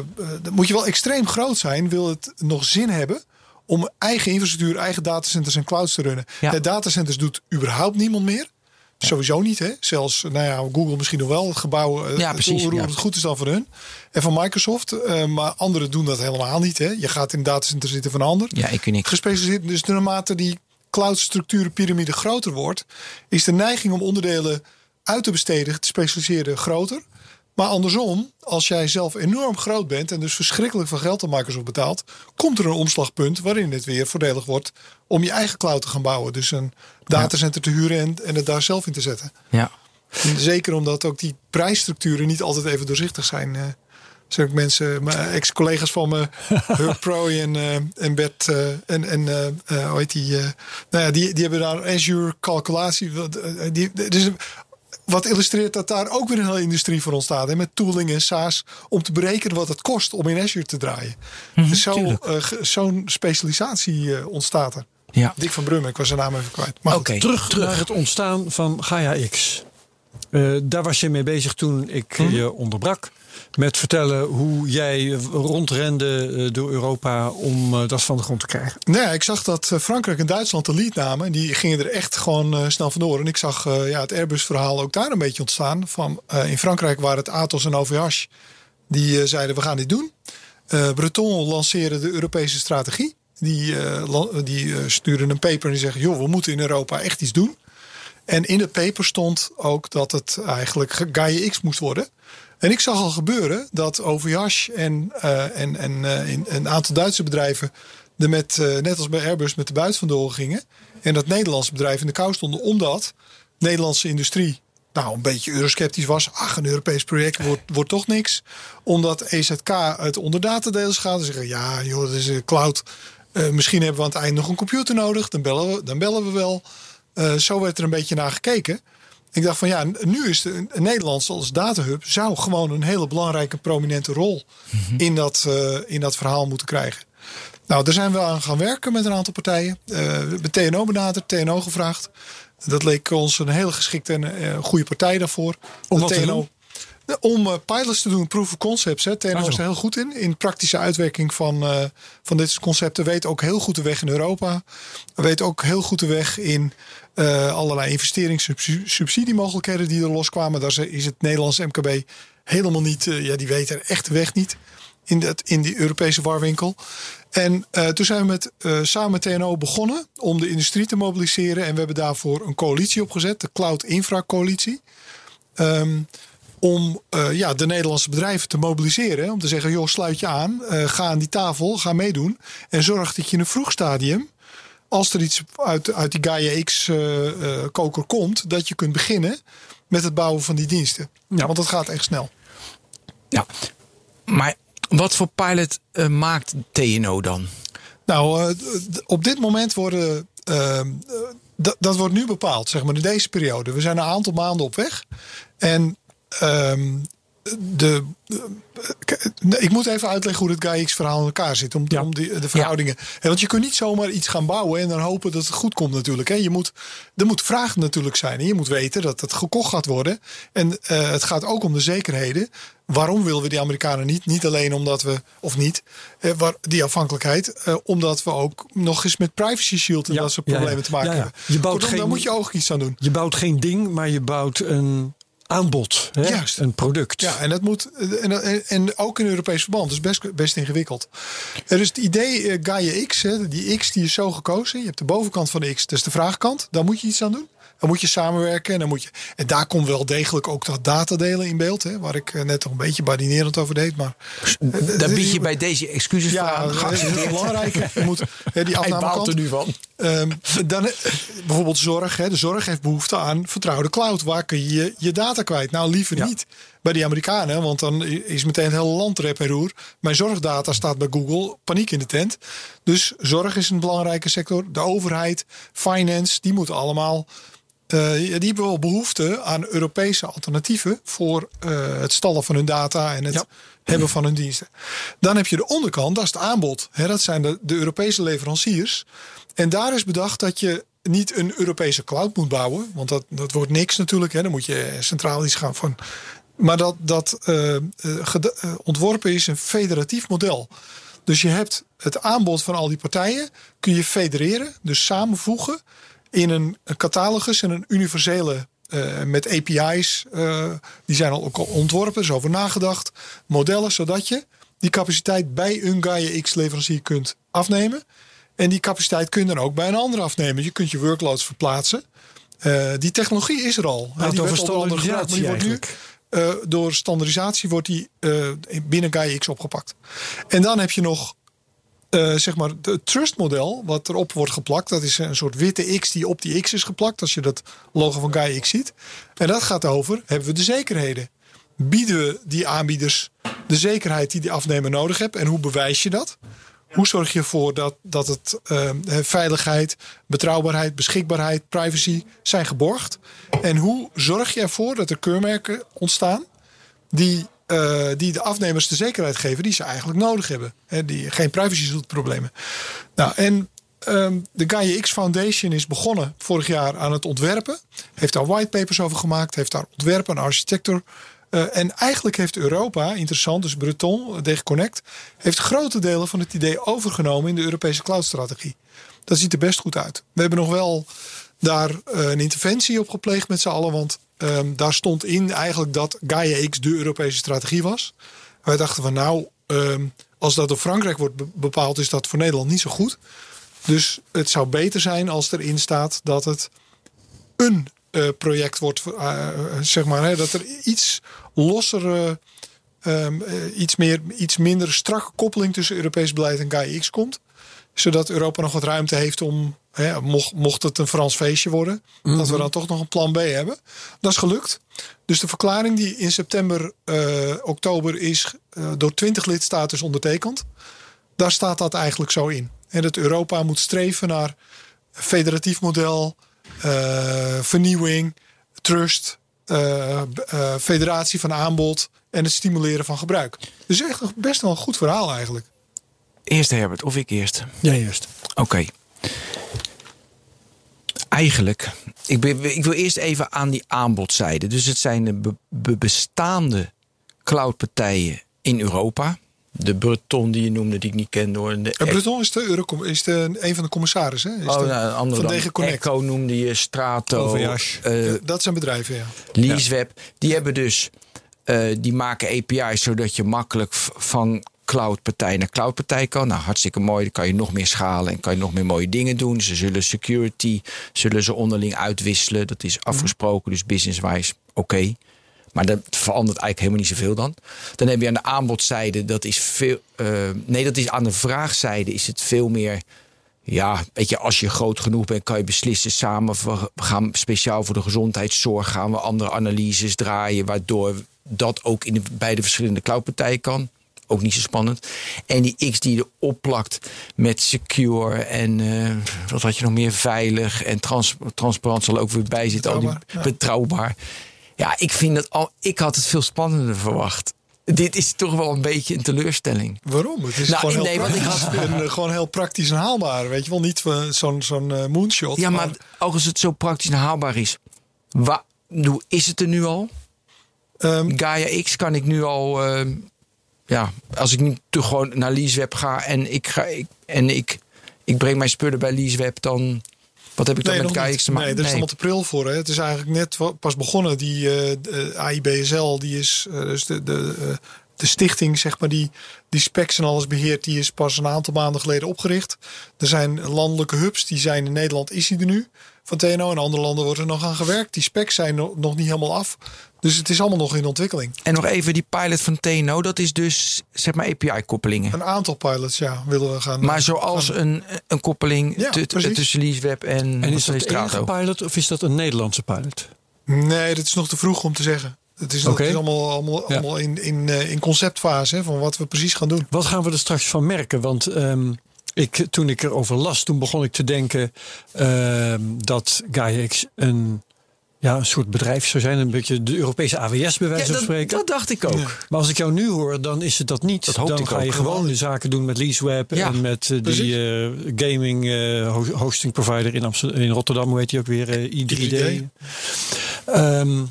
moet je wel extreem groot zijn. Wil het nog zin hebben om eigen infrastructuur, eigen datacenters en clouds te runnen. Ja. De datacenters doet überhaupt niemand meer. Sowieso niet, hè? Zelfs, nou ja, Google misschien nog wel. Het gebouw, ja, precies, hoe het goed is dan voor hun. En van Microsoft. Uh, maar anderen doen dat helemaal niet, hè? Je gaat in datacenter zitten van ander. Ja, ik niet. Gespecialiseerd. Dus naarmate die cloud-structurenpyramide groter wordt... is de neiging om onderdelen uit te besteden, te specialiseren, groter. Maar andersom, als jij zelf enorm groot bent en dus verschrikkelijk veel geld aan Microsoft betaalt, komt er een omslagpunt waarin het weer voordelig wordt om je eigen cloud te gaan bouwen. Dus een datacenter te huren en, en het daar zelf in te zetten. Ja. zeker omdat ook die prijsstructuren niet altijd even doorzichtig zijn. Uh, zijn ook mensen, mijn ex-collega's van me, Herb Pro en, uh, en Bert uh, en, en uh, hoe heet die? nou ja, die, die hebben daar Azure calculatie. Die, dus wat illustreert dat daar ook weer een hele industrie voor ontstaat. Hè, met tooling en SaaS. Om te berekenen wat het kost om in Azure te draaien. Mm dus Zo'n zo specialisatie uh, ontstaat er. Ja. Dick van Brummen, ik was zijn naam even kwijt. Maar okay, terug, terug, naar het ontstaan van Gaia X. Uh, daar was je mee bezig toen ik mm -hmm. je onderbrak met vertellen hoe jij rondrende eh, door Europa om eh, dat van de grond te krijgen. Nee, ik zag dat eh, Frankrijk en Duitsland de lead namen. En die gingen er echt gewoon snel vandoor. En ik zag ja, het Airbus-verhaal ook daar een beetje ontstaan. Van, in Frankrijk waren het Atos en OVH. Die zeiden, we gaan dit doen. Breton lanceerde de Europese strategie. Die, die sturen een paper en die zeggen: joh, we moeten in Europa echt iets doen. En in het paper stond ook dat het eigenlijk Gaia X moest worden. En ik zag al gebeuren dat OVH en, uh, en, en in, een aantal Duitse bedrijven er met, net als bij Airbus, met de buit vandoor gingen. En dat Nederlandse bedrijven in de kou stonden, omdat Nederlandse industrie nou, een beetje eurosceptisch was. Ach, een Europees project wordt, wordt toch niks. Omdat EZK het onder datadelen gaat. En zeggen, ja, joh, dat is een cloud. Misschien hebben we aan het eind nog een computer nodig. Dan bellen we, dan bellen we wel. Zo werd er een beetje naar gekeken. Ik dacht van ja, nu is de, een Nederlands als datahub zou gewoon een hele belangrijke prominente rol mm -hmm. in, dat, uh, in dat verhaal moeten krijgen. Nou, daar zijn we aan gaan werken met een aantal partijen. Uh, we hebben TNO benaderd, TNO gevraagd. Dat leek ons een hele geschikte en uh, goede partij daarvoor. Om wat TNO, om uh, pilots te doen, proof of concepts. Hè. TNO oh. is er heel goed in. In praktische uitwerking van, uh, van dit soort concepten. Weet ook heel goed de weg in Europa. Weet ook heel goed de weg in allerlei investeringssubsidiemogelijkheden die er loskwamen. Daar is het Nederlandse MKB helemaal niet. ja, die weten er echt weg niet. In, dat, in die Europese warwinkel. En uh, toen zijn we met, samen met TNO begonnen om de industrie te mobiliseren. En we hebben daarvoor een coalitie opgezet, de Cloud Infra Coalitie. Um, om ja, de Nederlandse bedrijven te mobiliseren. Om te zeggen, joh, sluit je aan, ga aan die tafel, ga meedoen. En zorg dat je in een vroeg stadium, als er iets uit, uit die Gaia X-koker komt, dat je kunt beginnen met het bouwen van die diensten. Ja. Want dat gaat echt snel. Ja, maar wat voor pilot uh, maakt TNO dan? Nou, uh, op dit moment worden. Uh, dat wordt nu bepaald, zeg maar, in deze periode. We zijn een aantal maanden op weg. En de, ik moet even uitleggen hoe het GAIX-verhaal in elkaar zit. Om, ja. om die, de verhoudingen. Ja. Want je kunt niet zomaar iets gaan bouwen en dan hopen dat het goed komt natuurlijk. Je moet, er moet vraag natuurlijk zijn. En je moet weten dat het gekocht gaat worden. En uh, het gaat ook om de zekerheden. Waarom willen we die Amerikanen niet? Niet alleen omdat we, of niet, eh, waar, die afhankelijkheid. Eh, omdat we ook nog eens met privacy shield en ja, dat soort problemen te maken hebben. Je bouwt Kortom, geen, daar moet je ook iets aan doen. Je bouwt geen ding, maar je bouwt een aanbod. Hè? Juist. Een product. Ja, en dat moet. En, en ook in Europees verband. Dat is best, best ingewikkeld. Er is het idee uh, Gaia X. Hè, die X die is zo gekozen. Je hebt de bovenkant van de X. Dat is de vraagkant. Daar moet je iets aan doen. Dan moet je samenwerken. En, dan moet je, en daar komt wel degelijk ook dat datadelen in beeld. Hè, waar ik net nog een beetje badinerend over deed. Maar, Daar bied je bij deze excuses ja, voor aan. dat is heel belangrijk. Je moet, hè, die baalt er nu van. Um, dan, bijvoorbeeld zorg. Hè. De zorg heeft behoefte aan vertrouwde cloud. Waar kun je je data kwijt? Nou, liever ja. niet bij die Amerikanen. Want dan is meteen het hele land rep en roer. Mijn zorgdata staat bij Google. Paniek in de tent. Dus zorg is een belangrijke sector. De overheid, finance, die moeten allemaal... Uh, die hebben wel behoefte aan Europese alternatieven voor uh, het stallen van hun data en het ja. hebben van hun diensten. Dan heb je de onderkant, dat is het aanbod. Hè, dat zijn de, de Europese leveranciers. En daar is bedacht dat je niet een Europese cloud moet bouwen. Want dat, dat wordt niks natuurlijk. Hè. Dan moet je centraal iets gaan van. Maar dat, dat uh, uh, ontworpen is een federatief model. Dus je hebt het aanbod van al die partijen. Kun je federeren, dus samenvoegen. In een, een catalogus en een universele. Uh, met API's. die zijn al ook al ontworpen, is over nagedacht. Modellen, zodat je die capaciteit bij een Gaia X leverancier kunt afnemen. En die capaciteit kun je dan ook bij een ander afnemen. Je kunt je workloads verplaatsen. Uh, die technologie is er al. Nou, die over standaardisatie die wordt nu, door standaardisatie wordt die binnen Gaia X opgepakt. En dan heb je nog zeg maar het trust model wat erop wordt geplakt. Dat is een soort witte X die op die X is geplakt. Als je dat logo van Gaia X ziet. En dat gaat over, hebben we de zekerheden? Bieden we die aanbieders de zekerheid die die afnemer nodig heeft? En hoe bewijs je dat? Hoe zorg je ervoor dat, dat het uh, veiligheid, betrouwbaarheid, beschikbaarheid, privacy zijn geborgd? En hoe zorg je ervoor dat er keurmerken ontstaan die, uh, die de afnemers de zekerheid geven die ze eigenlijk nodig hebben? Hè, die geen privacy problemen. Nou, en um, de Gaia X Foundation is begonnen vorig jaar aan het ontwerpen. Heeft daar whitepapers over gemaakt. Heeft daar ontwerpen en architector uh, en eigenlijk heeft Europa, interessant, dus Breton, DigiConnect, heeft grote delen van het idee overgenomen in de Europese cloudstrategie. Dat ziet er best goed uit. We hebben nog wel daar uh, een interventie op gepleegd met z'n allen, want um, daar stond in eigenlijk dat Gaia X de Europese strategie was. Wij dachten van nou, um, als dat door Frankrijk wordt be- bepaald, is dat voor Nederland niet zo goed. Dus het zou beter zijn als erin staat dat het een eh, project wordt, eh, eh, zeg maar, dat er iets lossere, ehm, eh, iets, meer, iets minder strakke koppeling tussen Europees beleid en GAIX komt. Zodat Europa nog wat ruimte heeft om, hè, mocht, mocht het een Frans feestje worden, dat we dan toch nog een plan B hebben. Dat is gelukt. Dus de verklaring die in september, eh, oktober is eh, door 20 lidstaten is ondertekend, daar staat dat eigenlijk zo in. En dat Europa moet streven naar een federatief model, eh, vernieuwing, trust, federatie van aanbod en het stimuleren van gebruik. Dus echt best wel een goed verhaal eigenlijk. Eerst Herbert, of ik eerst? Jij eerst. Oké. Eigenlijk, ik, ben, ik wil eerst even aan die aanbodzijde. Dus het zijn de be- be- bestaande cloudpartijen in Europa. De Breton die je noemde, die ik niet ken door. De En Breton is, de Eurocom, is de, een van de commissarissen. hè? Is Oh, de- nou, een andere van dan. DG Connect. Echo noemde je, Strato, eh, Ja, dat zijn bedrijven, ja. Leaseweb. Die hebben dus, eh, die maken API's zodat je makkelijk van cloudpartij naar cloudpartij kan. Nou, hartstikke mooi. Dan kan je nog meer schalen en kan je nog meer mooie dingen doen. Ze zullen security, zullen ze onderling uitwisselen. Dat is afgesproken, dus business-wise oké. Maar dat verandert eigenlijk helemaal niet zoveel dan. Dan heb je aan de aanbodzijde, dat is veel. eh, nee, dat is aan de vraagzijde is het veel meer. Ja, weet je, als je groot genoeg bent, kan je beslissen samen. We gaan speciaal voor de gezondheidszorg gaan we andere analyses draaien, waardoor dat ook in de, bij de verschillende cloudpartijen kan. Ook niet zo spannend. En die X die je erop plakt met secure en eh, wat had je nog meer? Veilig en trans, transparant zal ook weer bij zitten. Al die, Betrouwbaar, ja. betrouwbaar. Ja, ik vind dat al. Ik had het veel spannender verwacht. Dit is toch wel een beetje een teleurstelling. Waarom? Het is Nou, gewoon, heel nee, want ik praktisch en, eh, gewoon heel praktisch en haalbaar. Weet je wel, niet eh, zo'n zo'n moonshot. Ja, maar ook als het zo praktisch en haalbaar is. Wa, doe- is het er nu al? ehm, Gaia X kan ik nu al. ehm, ja, als ik nu toch gewoon naar Leaseweb ga en ik ga ik, en ik, ik breng mijn spullen bij Leaseweb, dan. Wat heb ik dan Nee, met nog Gaia niet. X te maken? Nee, daar is allemaal te pril voor. Hè. Het is eigenlijk net pas begonnen. Die eh, de AIBSL, die is eh, dus de, de, eh, de stichting, zeg maar, die, die specs en alles beheert, die is pas een aantal maanden geleden opgericht. Er zijn landelijke hubs, die zijn in Nederland, is die er nu van TNO. In andere landen wordt er nog aan gewerkt. Die specs zijn nog niet helemaal af. Dus het is allemaal nog in ontwikkeling. En nog even die pilot van TNO, dat is dus zeg maar API-koppelingen. Een aantal pilots, ja, willen we gaan. Maar zoals gaan- een, een koppeling Ja, tussen Leaseweb en, En is dat enige pilot of is dat een Nederlandse pilot? Nee, dat is nog te vroeg om te zeggen. Het is, het is allemaal, allemaal, Ja. allemaal in, in, eh, in conceptfase hè, van wat we precies gaan doen. Wat gaan we er straks van merken? Want ehm, ik, toen ik erover las, toen begon ik te denken ehm, dat GaiaX een, ja, een soort bedrijf zou zijn. Een beetje de Europese AWS bij wijze Ja, van spreken. dat dacht ik ook. Maar als ik jou nu hoor, dan is het dat niet. Dat dan ik ga je gewoon de zaken doen met LeaseWeb Ja, en met eh, die eh, gaming eh, ho- hosting provider in, Amsterdam, in Rotterdam. Hoe heet die ook weer? Eh, i3D. i3D. Ehm,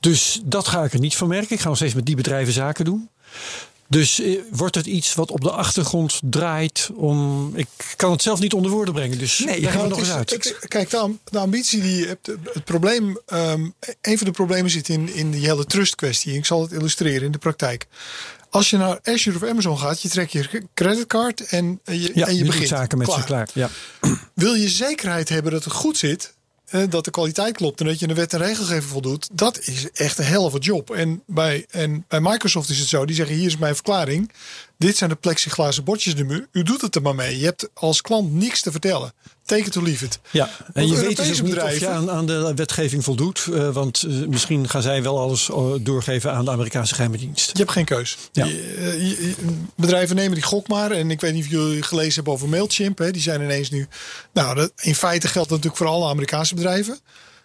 dus dat ga ik er niet van merken. Ik ga nog steeds met die bedrijven zaken doen. Dus eh, wordt het iets wat op de achtergrond draait om. Ik kan het zelf niet onder woorden brengen. Dus Nee, ja, me het nog eens uit. het- kijk, de, de ambitie die je hebt, het probleem, ehm, een van de problemen zit in, in die hele trust kwestie. Ik zal het illustreren in de praktijk. Als je naar Azure of Amazon gaat, je trekt je creditcard en, en je, ja, en je, je begint. zaken met ze klaar. Ja. Wil je zekerheid hebben dat het goed zit, eh, dat de kwaliteit klopt en dat je de wet en regelgeving voldoet, dat is echt een helft job. En bij, en bij Microsoft is het zo, die zeggen hier is mijn verklaring. Dit zijn de plexiglazen bordjes in de muur. U doet het er maar mee. Je hebt als klant niks te vertellen. Take it or leave it. Ja, en je weet dus ook niet of je aan, aan de wetgeving voldoet. eh, want eh, misschien gaan zij wel alles eh, doorgeven aan de Amerikaanse geheime dienst. Je hebt geen keus. Ja. Je- je- je- bedrijven nemen die gok maar. En ik weet niet of jullie gelezen hebben over Mailchimp. Hè. Die zijn ineens nu... Nou, dat, in feite geldt dat natuurlijk voor alle Amerikaanse bedrijven.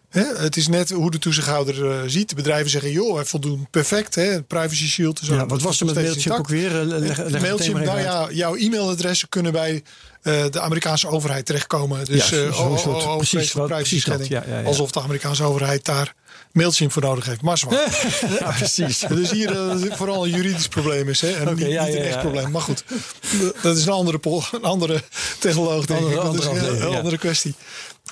Hè. Het is net hoe de toezichthouder eh, ziet. De bedrijven zeggen, joh, wij voldoen perfect. Hè. Privacy shield zo. Ja, wat was er met Mailchimp ook weer? Eh, Leg, leg het Mailchimp, nou ja, jouw e-mailadressen kunnen bij eh, de Amerikaanse overheid terechtkomen. Dus Ja, eh, oh, soort- oh, oh, precies wat- precies privacy dat, ja, ja, ja. Alsof de Amerikaanse overheid daar Mailchimp voor nodig heeft. Maar zwaar. Ja, precies. Dus hier eh, vooral een juridisch probleem is. Hè? En niet, een echt probleem. Maar goed, dat is een andere, pol- een andere technoloog, denk Andere- ik. Dat is een andere kwestie.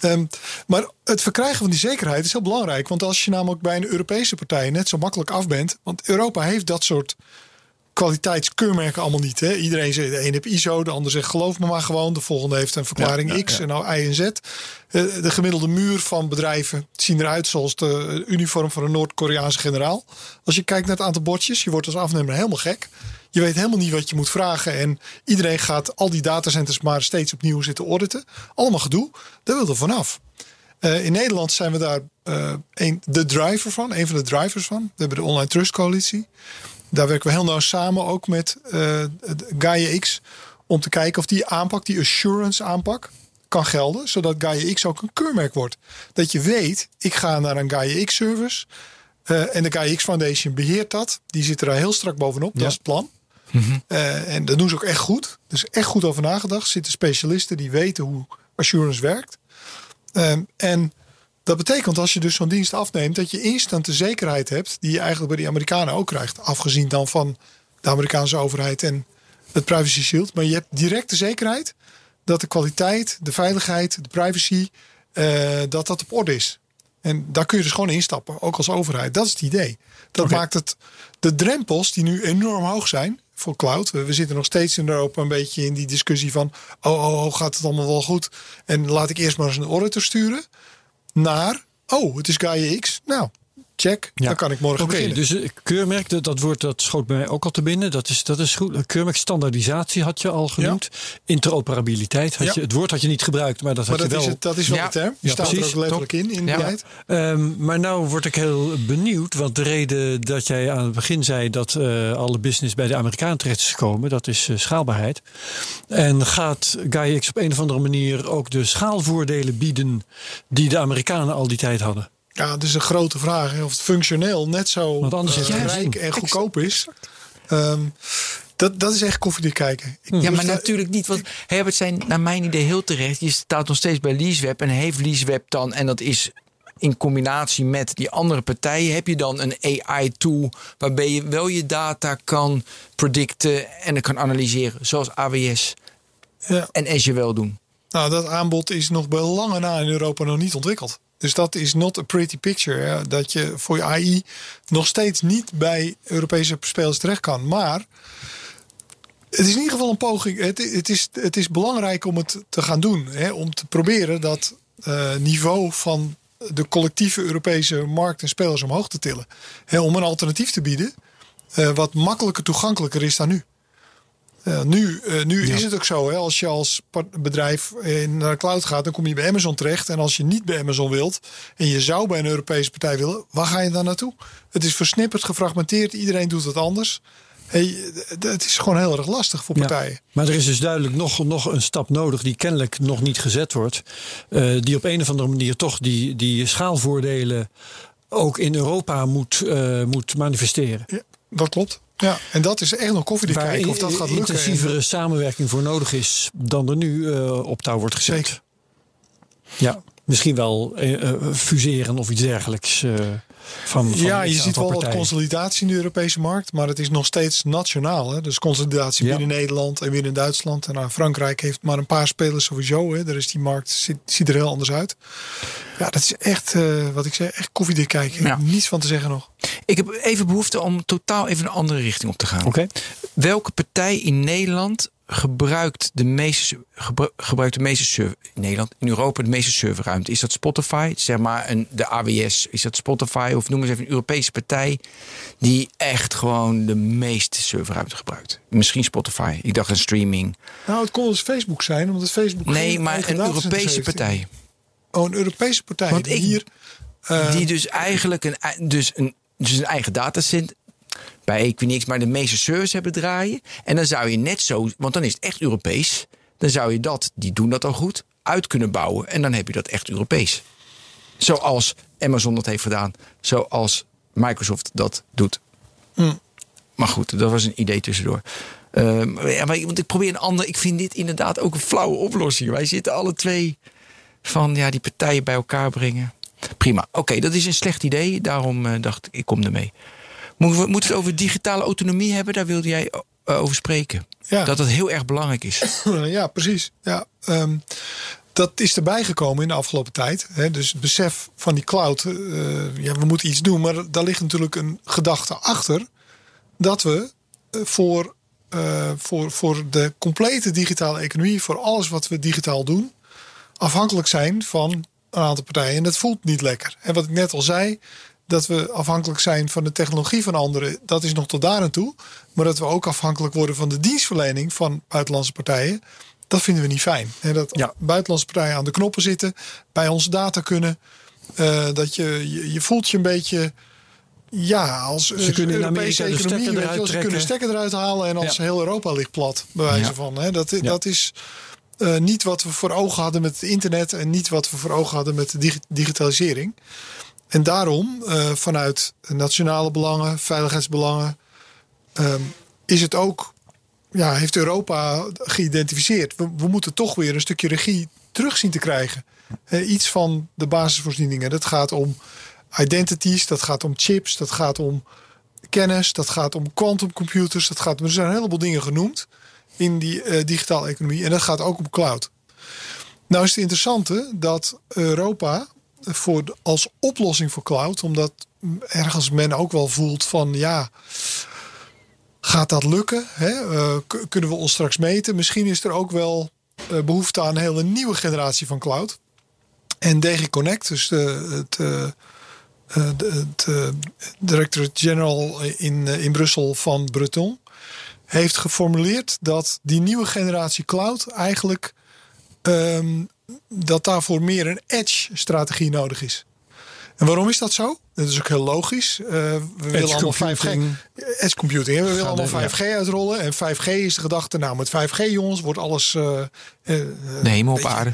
Ehm, maar het verkrijgen van die zekerheid is heel belangrijk. Want als je namelijk bij een Europese partij net zo makkelijk af bent. Want Europa heeft dat soort kwaliteitskeurmerken allemaal niet. Hè? Iedereen zegt, de een heeft ISO, de ander zegt geloof me maar gewoon. De volgende heeft een verklaring Ja, ja, X ja. en nou Y en Z. Eh, De gemiddelde muur van bedrijven zien eruit zoals de uniform van een Noord-Koreaanse generaal. Als je kijkt naar het aantal bordjes, je wordt als afnemer helemaal gek. Je weet helemaal niet wat je moet vragen. En iedereen gaat al die datacenters maar steeds opnieuw zitten auditen. Allemaal gedoe. Daar wil er vanaf. Eh, in Nederland zijn we daar eh, een, de driver van, een van de drivers van. We hebben de Online Trust Coalitie. Daar werken we heel nauw samen ook met Gaia X. Om te kijken of die aanpak, die assurance aanpak, kan gelden. Zodat Gaia X ook een keurmerk wordt. Dat je weet, ik ga naar een Gaia X service. eh, en de Gaia X Foundation beheert dat. Die zit er heel strak bovenop. Dat is het plan. Eh, en dat doen ze ook echt goed. Dus echt goed over nagedacht. Er zitten specialisten die weten hoe assurance werkt. Ehm, en dat betekent als je dus zo'n dienst afneemt, dat je instant de zekerheid hebt die je eigenlijk bij die Amerikanen ook krijgt. Afgezien dan van de Amerikaanse overheid en het privacy shield. Maar je hebt direct de zekerheid dat de kwaliteit, de veiligheid, de privacy, eh, dat dat op orde is. En daar kun je dus gewoon instappen, ook als overheid. Dat is het idee. Dat maakt het de drempels die nu enorm hoog zijn voor cloud. We, zitten nog steeds in Europa een beetje in die discussie van... oh, oh, oh, gaat het allemaal wel goed? En laat ik eerst maar eens een auditor sturen. Naar, oh, het is Gaia X. Nou, check. Dan kan ik morgen Oké, beginnen. dus eh, keurmerk, dat, dat woord dat schoot bij mij ook al te binnen. Dat is, dat is goed. Keurmerk standaardisatie had je al genoemd. Interoperabiliteit. Had Ja. je, het woord had je niet gebruikt, maar dat maar had dat je is, wel. het, dat is wel Ja. de term. Ja, staat precies. er ook letterlijk in, in Ja. Ehm, maar nou word ik heel benieuwd, want de reden dat jij aan het begin zei dat eh, alle business bij de Amerikanen terecht is gekomen, dat is eh, schaalbaarheid. En gaat GaiaX op een of andere manier ook de schaalvoordelen bieden die de Amerikanen al die tijd hadden? Ja, dat is een grote vraag. hè, Of het functioneel net zo Want anders geen rijk en goedkoop is. Ehm, dat, dat is echt koffiedik kijken. Ik Ja, maar natuurlijk niet. Want Herbert zijn naar mijn idee heel terecht. Je staat nog steeds bij LeaseWeb. En heeft LeaseWeb dan, en dat is in combinatie met die andere partijen, heb je dan een AI-tool waarbij je wel je data kan predicten en kan analyseren. Zoals AWS Ja. en Azure wel doen. Nou, dat aanbod is nog bij lange na in Europa nog niet ontwikkeld. Dus dat is not a pretty picture. Hè? Dat je voor je AI nog steeds niet bij Europese spelers terecht kan. Maar het is in ieder geval een poging. Het, het, is, het is belangrijk om het te gaan doen. Hè? Om te proberen dat eh, niveau van de collectieve Europese markt en spelers omhoog te tillen. Hè? Om een alternatief te bieden eh, wat makkelijker toegankelijker is dan nu. Nu eh, nu is het ook zo, hè, als je als bedrijf eh, naar de cloud gaat, dan kom je bij Amazon terecht. En als je niet bij Amazon wilt en je zou bij een Europese partij willen, waar ga je dan naartoe? Het is versnipperd, gefragmenteerd, iedereen doet het anders. Hey, het is gewoon heel erg lastig voor Ja. partijen. Maar er is dus duidelijk nog, nog een stap nodig die kennelijk nog niet gezet wordt. eh, die op een of andere manier toch die, die schaalvoordelen ook in Europa moet, eh, moet manifesteren. Ja, dat klopt. Ja, en dat is echt nog koffiedik kijken of dat gaat lukken. intensievere samenwerking voor nodig is dan er nu eh, op touw wordt gezet. Zeker. Ja, misschien wel eh, eh, fuseren of iets dergelijks. Van, van ja, je ziet wel wat partijen. consolidatie in de Europese markt, maar het is nog steeds nationaal. Hè? Dus consolidatie Ja. binnen Nederland en binnen Duitsland. En nou, Frankrijk heeft maar een paar spelers sowieso. Hè? Daar is die markt ziet, ziet er heel anders uit. Ja, dat is echt, eh, wat ik zeg, echt koffiedik kijken. Ja. Niets van te zeggen nog. Ik heb even behoefte om totaal even een andere richting op te gaan. Oké. Welke partij in Nederland gebruikt de meeste, gebru- gebruikt de meeste server in Nederland, in Europa de meeste serverruimte? Is dat Spotify? Zeg maar een, de AWS, is dat Spotify? Of noem eens even een Europese partij die echt gewoon de meeste serverruimte gebruikt. Misschien Spotify. Ik dacht een streaming. Nou, het kon dus Facebook zijn, omdat Facebook Nee, maar een Europese partij. Oh, een Europese partij. Want die ik- hier, eh, die dus eigenlijk een, dus een, dus een eigen datacenter bij Equinix, maar de meeste servers hebben draaien. En dan zou je net zo, want dan is het echt Europees. Dan zou je dat, die doen dat al goed, uit kunnen bouwen. En dan heb je dat echt Europees. Zoals Amazon dat heeft gedaan. Zoals Microsoft dat doet. Maar goed, dat was een idee tussendoor. Ehm, want ik probeer een ander. Ik vind dit inderdaad ook een flauwe oplossing. Wij zitten alle twee van ja, die partijen bij elkaar brengen. Prima. Oké, dat is een slecht idee. Daarom eh, dacht ik, ik kom ermee. Moeten we moeten we het over digitale autonomie hebben? Daar wilde jij eh, over spreken. Ja. Dat dat heel erg belangrijk is. Ja, precies. Ja, ehm, dat is erbij gekomen in de afgelopen tijd. Hè. Dus het besef van die cloud. eh, ja, we moeten iets doen. Maar daar ligt natuurlijk een gedachte achter. Dat we eh, voor, voor, voor de complete digitale economie, voor alles wat we digitaal doen, afhankelijk zijn van een aantal partijen. En dat voelt niet lekker. En wat ik net al zei, dat we afhankelijk zijn van de technologie van anderen, dat is nog tot daar aan toe. Maar dat we ook afhankelijk worden van de dienstverlening van buitenlandse partijen, dat vinden we niet fijn. En dat Ja. buitenlandse partijen aan de knoppen zitten, bij onze data kunnen. eh, dat je, je, je voelt je een beetje. Ja, als Ze kunnen Europese Amerika de economie, je eruit wel, ze kunnen stekker eruit halen en als Ja. heel Europa ligt plat, bij wijze Ja. van. Hè. Dat, dat is eh, niet wat we voor ogen hadden met het internet en niet wat we voor ogen hadden met de dig- digitalisering. En daarom, eh, vanuit nationale belangen, veiligheidsbelangen, ehm, is het ook, ja, heeft Europa geïdentificeerd. We, moeten toch weer een stukje regie terug zien te krijgen. Iets van de basisvoorzieningen. Dat gaat om identities, dat gaat om chips, dat gaat om kennis, dat gaat om quantumcomputers, dat gaat, er zijn een heleboel dingen genoemd in die eh, digitale economie. En dat gaat ook om cloud. Nou is het interessante dat Europa voor, als oplossing voor cloud, omdat ergens men ook wel voelt van ja, gaat dat lukken? Hè? Eh, kunnen we ons straks meten? Misschien is er ook wel eh, behoefte aan een hele nieuwe generatie van cloud. En DG Connect, dus de, het, eh, het Directorate-General in, in Brussel van Breton, heeft geformuleerd dat die nieuwe generatie cloud eigenlijk ehm, dat daarvoor meer een edge-strategie nodig is. En waarom is dat zo? Dat is ook heel logisch. Eh, we willen allemaal 5G. computing. Edge computing. hè. We willen allemaal de- 5G uitrollen. En 5G is de gedachte. Nou, met 5G, jongens, wordt alles. eh, eh, De hemel op je, aarde.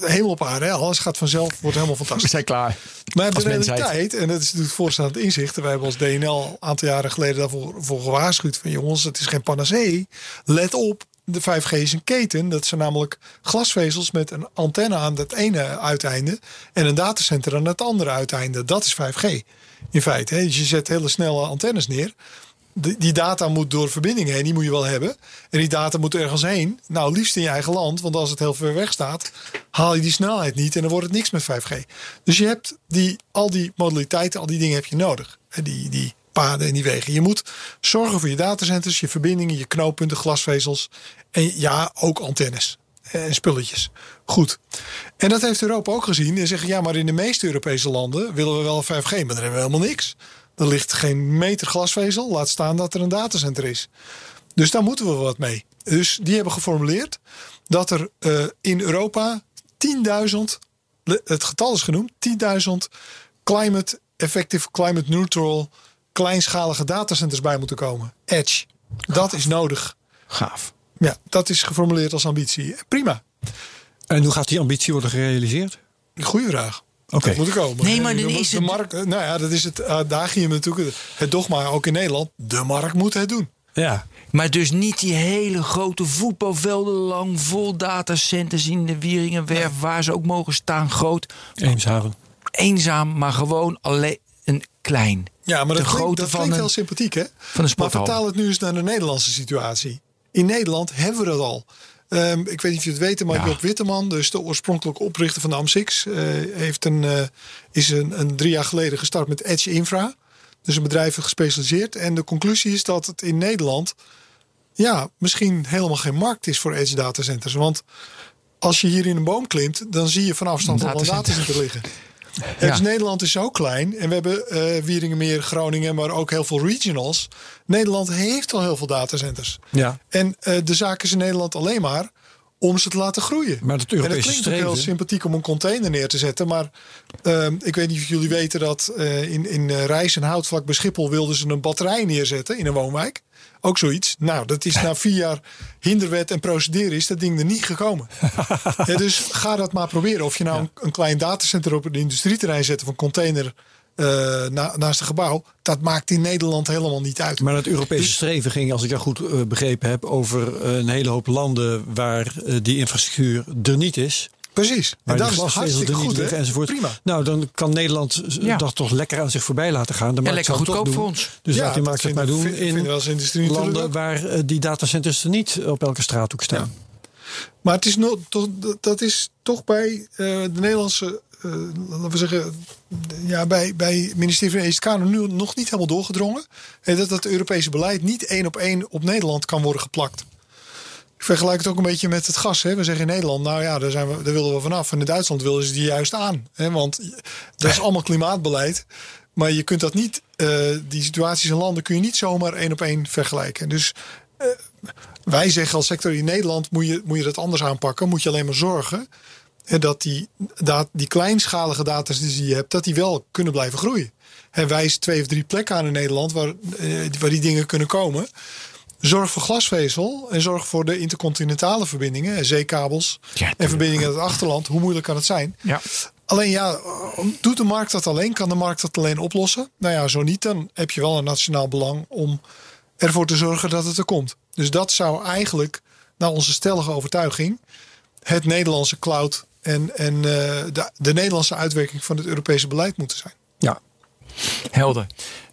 hemel op aarde. Hè? Alles gaat vanzelf. Wordt helemaal fantastisch. zijn klaar. Maar de realiteit, en dat is natuurlijk voorstaand inzicht. Wij hebben als DNL een aantal jaren geleden daarvoor voor gewaarschuwd. Van jongens, het is geen panacee. Let op, de 5G is een keten. Dat zijn namelijk glasvezels met een antenne aan het ene uiteinde. En een datacenter aan het andere uiteinde. Dat is 5G in feite. Dus je zet hele snelle antennes neer. Die, data moet door verbindingen heen, die moet je wel hebben. En die data moet ergens heen. Nou, liefst in je eigen land, want als het heel ver weg staat, haal je die snelheid niet en dan wordt het niks met 5G. Dus je hebt die, al die modaliteiten, al die dingen heb je nodig. Die, die paden en die wegen. Je moet zorgen voor je datacenters, je verbindingen, je knooppunten, glasvezels. En ja, ook antennes en spulletjes. Goed. En dat heeft Europa ook gezien. En zeggen, ja, maar in de meeste Europese landen willen we wel 5G, maar dan hebben we helemaal niks. Er ligt geen meter glasvezel, laat staan dat er een datacenter is. Dus daar moeten we wat mee. Dus die hebben geformuleerd dat er eh, in Europa 10.000, le- het getal is genoemd, 10.000 climate effective, climate neutral, kleinschalige datacenters bij moeten komen. Edge. Dat is nodig. Gaaf. Ja, dat is geformuleerd als ambitie. Prima. En hoe gaat die ambitie worden gerealiseerd? Goeie vraag. Oké. Dat moet er komen. Nee, maar de, dan de is het- markt. Nou ja, dat is het adagium natuurlijk. Het dogma ook in Nederland. De markt moet het doen. Ja. Maar dus niet die hele grote voetbalvelden lang vol datacenters in de Wieringenwerf, waar ze ook mogen staan, groot. Eemshaven. Eenzaam, maar gewoon alleen een klein. Ja, maar De dat klinkt, dat van klinkt een- heel sympathiek, hè? van een. Maar vertaal het nu eens naar de Nederlandse situatie. In Nederland hebben we dat al. Ehm, ik weet niet of je het weet, maar Ja. Job Witteman, dus de oorspronkelijke oprichter van de AM6, eh, heeft een, eh, is een, een drie jaar geleden gestart met Edge Infra. Dus een bedrijf gespecialiseerd. En de conclusie is dat het in Nederland ja, misschien helemaal geen markt is voor edge datacenters. Want als je hier in een boom klimt, dan zie je van afstand al een datacenter liggen. Ja. Dus Nederland is zo klein. En we hebben eh Wieringenmeer, Groningen, maar ook heel veel regionals. Nederland heeft al heel veel datacenters. Ja. En eh, de zaak is in Nederland alleen maar om ze te laten groeien. Maar het en het klinkt ook heel streven- sympathiek om een container neer te zetten. Maar ehm, ik weet niet of jullie weten dat eh, in, in eh, Rijs en Houtvlak bij Schiphol wilden ze een batterij neerzetten in een woonwijk. Ook zoiets. Nou, dat is na vier jaar hinderwet en procederen is dat ding er niet gekomen. ja, dus ga dat maar proberen. Of je nou een, een klein datacenter op een industrieterrein zet of een container eh, na- naast een gebouw. Dat maakt in Nederland helemaal niet uit. Maar het Europese Dus- streven ging, als ik jou goed eh, begrepen heb, over eh, een hele hoop landen waar die infrastructuur er niet is. Precies. En Waar dat is hartstikke er niet goed. liggen enzovoort. Prima. Nou, dan kan Nederland Ja. dat toch lekker aan zich voorbij laten gaan. De Ja, markt lekker het goedkoop voor ons. Dus Ja, laat die dat markt het maar doen in landen waar die datacenters er niet op elke straathoek staan. Maar het is no, toch, dat is toch bij eh, de Nederlandse eh, laten we zeggen, ja, bij, bij het ministerie van ESK nu nog niet helemaal doorgedrongen. En dat het Europese beleid niet één op één op Nederland kan worden geplakt. Ik vergelijk het ook een beetje met het gas. Hè. We zeggen in Nederland, nou ja, daar, zijn we, daar willen we vanaf. En in Duitsland willen ze die juist aan. Hè, want dat is allemaal klimaatbeleid. Maar je kunt dat niet, uh, die situaties in landen kun je niet zomaar één op één vergelijken. Dus uh, wij zeggen als sector in Nederland moet je, moet je dat anders aanpakken. Moet je alleen maar zorgen dat die, dat, die kleinschalige data die je hebt, dat die wel kunnen blijven groeien. En wijs twee of drie plekken aan in Nederland waar, uh, waar die dingen kunnen komen. Zorg voor glasvezel en zorg voor de intercontinentale verbindingen en zeekabels ja, en verbindingen in het achterland. Hoe moeilijk kan het zijn? Ja. Alleen ja, doet de markt dat alleen? Kan de markt dat alleen oplossen? Nou ja, zo niet, dan heb je wel een nationaal belang om ervoor te zorgen dat het er komt. Dus dat zou eigenlijk, naar onze stellige overtuiging, het Nederlandse cloud en, en uh, de, de Nederlandse uitwerking van het Europese beleid moeten zijn. Ja, helder.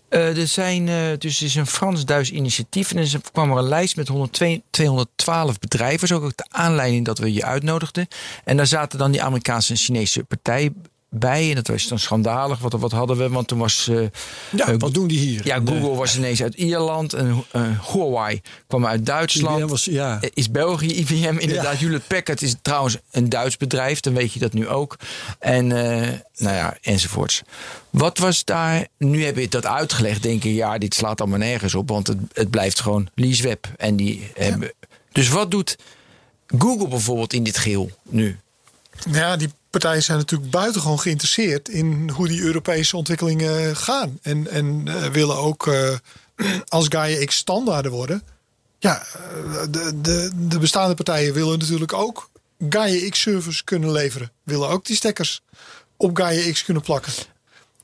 Uh, er zijn uh, dus is een Frans-Duits initiatief en er kwam er een lijst met 102, 212 bedrijven. Dat is ook de aanleiding dat we je uitnodigden. En daar zaten dan die Amerikaanse en Chinese partij bij. En dat was dan schandalig. Wat, wat hadden we? Want toen was. Uh, ja, uh, wat doen die hier? Ja, Google was ineens uit Ierland. En uh, Huawei kwam uit Duitsland. IBM was, ja. Is België IBM inderdaad. Ja. Hewlett Packard is trouwens een Duits bedrijf. Dan weet je dat nu ook. En nou ja, enzovoorts. Wat was daar. Nu heb je dat uitgelegd. Denken, ja, dit slaat allemaal nergens op. Want het, het blijft gewoon leaseweb. En die ja. hebben. Dus wat doet Google bijvoorbeeld in dit geel nu? Ja, die partijen zijn natuurlijk buitengewoon geïnteresseerd in hoe die Europese ontwikkelingen gaan. En, en uh, willen ook uh, als Gaia X standaarden worden. Ja, de, de, de bestaande partijen willen natuurlijk ook Gaia X servers kunnen leveren. Willen ook die stekkers op Gaia X kunnen plakken.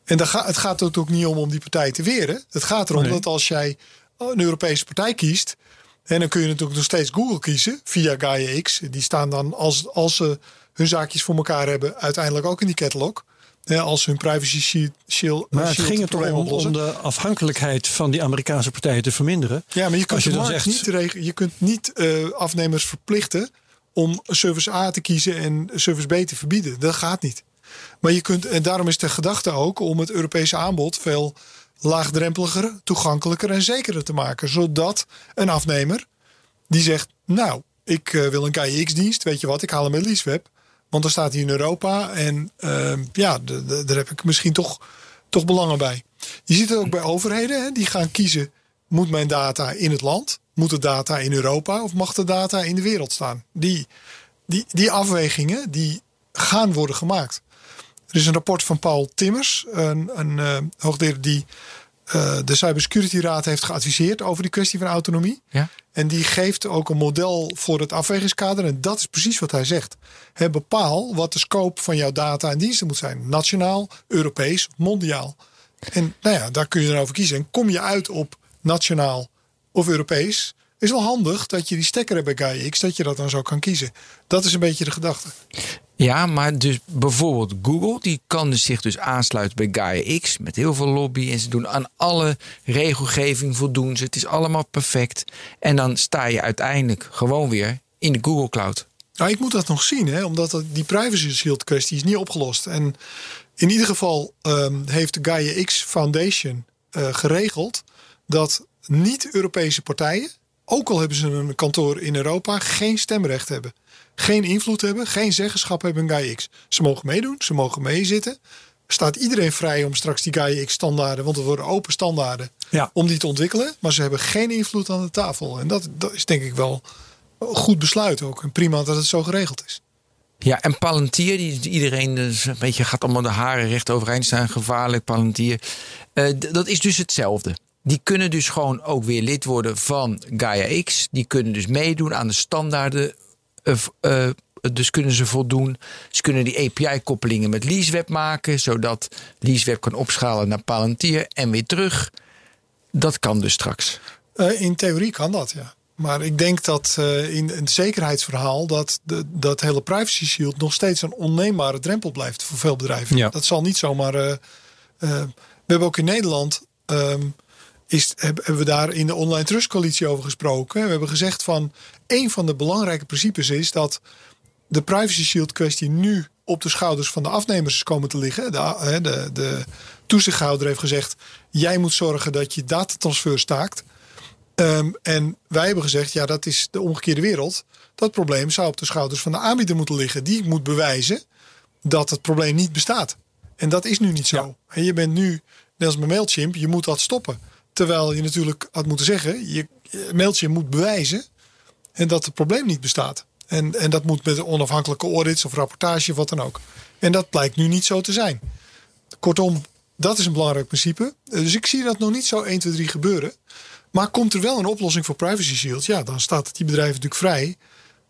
En dan ga, het gaat er ook niet om om die partij te weren. Het gaat erom nee. dat als jij een Europese partij kiest. En dan kun je natuurlijk nog steeds Google kiezen via Gaia X. Die staan dan als, als ze hun zaakjes voor elkaar hebben, uiteindelijk ook in die catalog. Ja, als hun privacy shield. Maar het ging er toch om, om de afhankelijkheid van die Amerikaanse partijen te verminderen. Ja, maar je kunt, je zegt... niet, je kunt niet uh, afnemers verplichten om service A te kiezen en service B te verbieden. Dat gaat niet. Maar je kunt, en daarom is de gedachte ook om het Europese aanbod veel laagdrempeliger, toegankelijker en zekerder te maken. Zodat een afnemer die zegt: Nou, ik uh, wil een KIX-dienst, weet je wat, ik haal hem in LeaseWeb. Want dan staat hij in Europa en uh, ja, daar heb ik misschien toch, toch belangen bij. Je ziet het ook bij overheden, hè, die gaan kiezen: moet mijn data in het land? Moet de data in Europa of mag de data in de wereld staan? Die, die, die afwegingen die gaan worden gemaakt. Er is een rapport van Paul Timmers, een, een uh, hoogleraar die uh, de Cybersecurity Raad heeft geadviseerd over die kwestie van autonomie. Ja. En die geeft ook een model voor het afwegingskader. En dat is precies wat hij zegt. He, bepaal wat de scope van jouw data en diensten moet zijn. Nationaal, Europees, mondiaal. En nou ja, daar kun je erover kiezen. En kom je uit op nationaal of Europees, is wel handig dat je die stekker hebt bij GaiaX, dat je dat dan zo kan kiezen. Dat is een beetje de gedachte. Ja, maar dus bijvoorbeeld Google, die kan dus zich dus aansluiten bij Gaia X met heel veel lobby. En ze doen aan alle regelgeving voldoen ze. Het is allemaal perfect. En dan sta je uiteindelijk gewoon weer in de Google Cloud. Nou, ik moet dat nog zien, hè, omdat die privacy shield kwestie is niet opgelost. En in ieder geval um, heeft de Gaia X Foundation uh, geregeld dat niet-Europese partijen, ook al hebben ze een kantoor in Europa, geen stemrecht hebben geen invloed hebben, geen zeggenschap hebben in GaiaX. Ze mogen meedoen, ze mogen meezitten. Staat iedereen vrij om straks die GaiaX standaarden, want er worden open standaarden, ja. om die te ontwikkelen. Maar ze hebben geen invloed aan de tafel. En dat, dat is denk ik wel een goed besluit ook. En prima dat het zo geregeld is. Ja, en Palantir, die iedereen dus een beetje gaat allemaal de haren recht overeind staan. Gevaarlijk Palantir. Uh, dat is dus hetzelfde. Die kunnen dus gewoon ook weer lid worden van Gaia X. Die kunnen dus meedoen aan de standaarden uh, uh, dus kunnen ze voldoen. Ze kunnen die API-koppelingen met LeaseWeb maken, zodat LeaseWeb kan opschalen naar Palantir en weer terug. Dat kan dus straks. Uh, in theorie kan dat, ja. Maar ik denk dat uh, in het zekerheidsverhaal dat de, dat hele privacy shield nog steeds een onneembare drempel blijft voor veel bedrijven. Ja. Dat zal niet zomaar. Uh, we hebben ook in Nederland. Um, is, hebben we daar in de Online Trust Coalitie over gesproken. We hebben gezegd van een van de belangrijke principes is dat de privacy shield kwestie nu op de schouders van de afnemers is komen te liggen. De, de, de toezichthouder heeft gezegd: jij moet zorgen dat je datatransfer staakt. Ehm, en wij hebben gezegd: ja, dat is de omgekeerde wereld. Dat probleem zou op de schouders van de aanbieder moeten liggen. Die moet bewijzen dat het probleem niet bestaat. En dat is nu niet zo. En je bent nu, net als met Mailchimp, je moet dat stoppen. Terwijl je natuurlijk had moeten zeggen: je, Mailchimp moet bewijzen en dat het probleem niet bestaat. En, en dat moet met onafhankelijke audits of rapportage of wat dan ook. En dat blijkt nu niet zo te zijn. Kortom, dat is een belangrijk principe. Dus ik zie dat nog niet zo 1, 2, 3 gebeuren. Maar komt er wel een oplossing voor Privacy Shield? Ja, dan staat die bedrijven natuurlijk vrij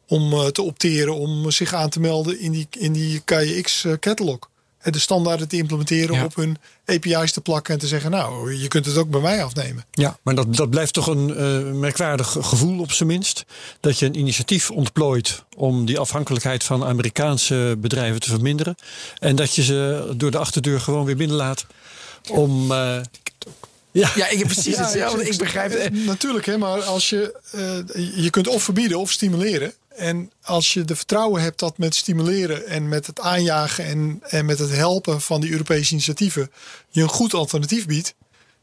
om uh, te opteren om zich aan te melden in die, in die KX-catalog. De standaarden te implementeren, Ja. op hun API's te plakken en te zeggen: Nou, je kunt het ook bij mij afnemen. Ja, maar dat, dat blijft toch een eh, merkwaardig gevoel op zijn minst. Dat je een initiatief ontplooit om die afhankelijkheid van Amerikaanse bedrijven te verminderen. En dat je ze door de achterdeur gewoon weer binnenlaat om... eh, ja, Ja, ik heb precies Ja, hetzelfde. Ik begrijp eh, het. Natuurlijk, hè, maar als je, eh, je kunt of verbieden of stimuleren. En als je de vertrouwen hebt dat met stimuleren en met het aanjagen en, en met het helpen van die Europese initiatieven je een goed alternatief biedt.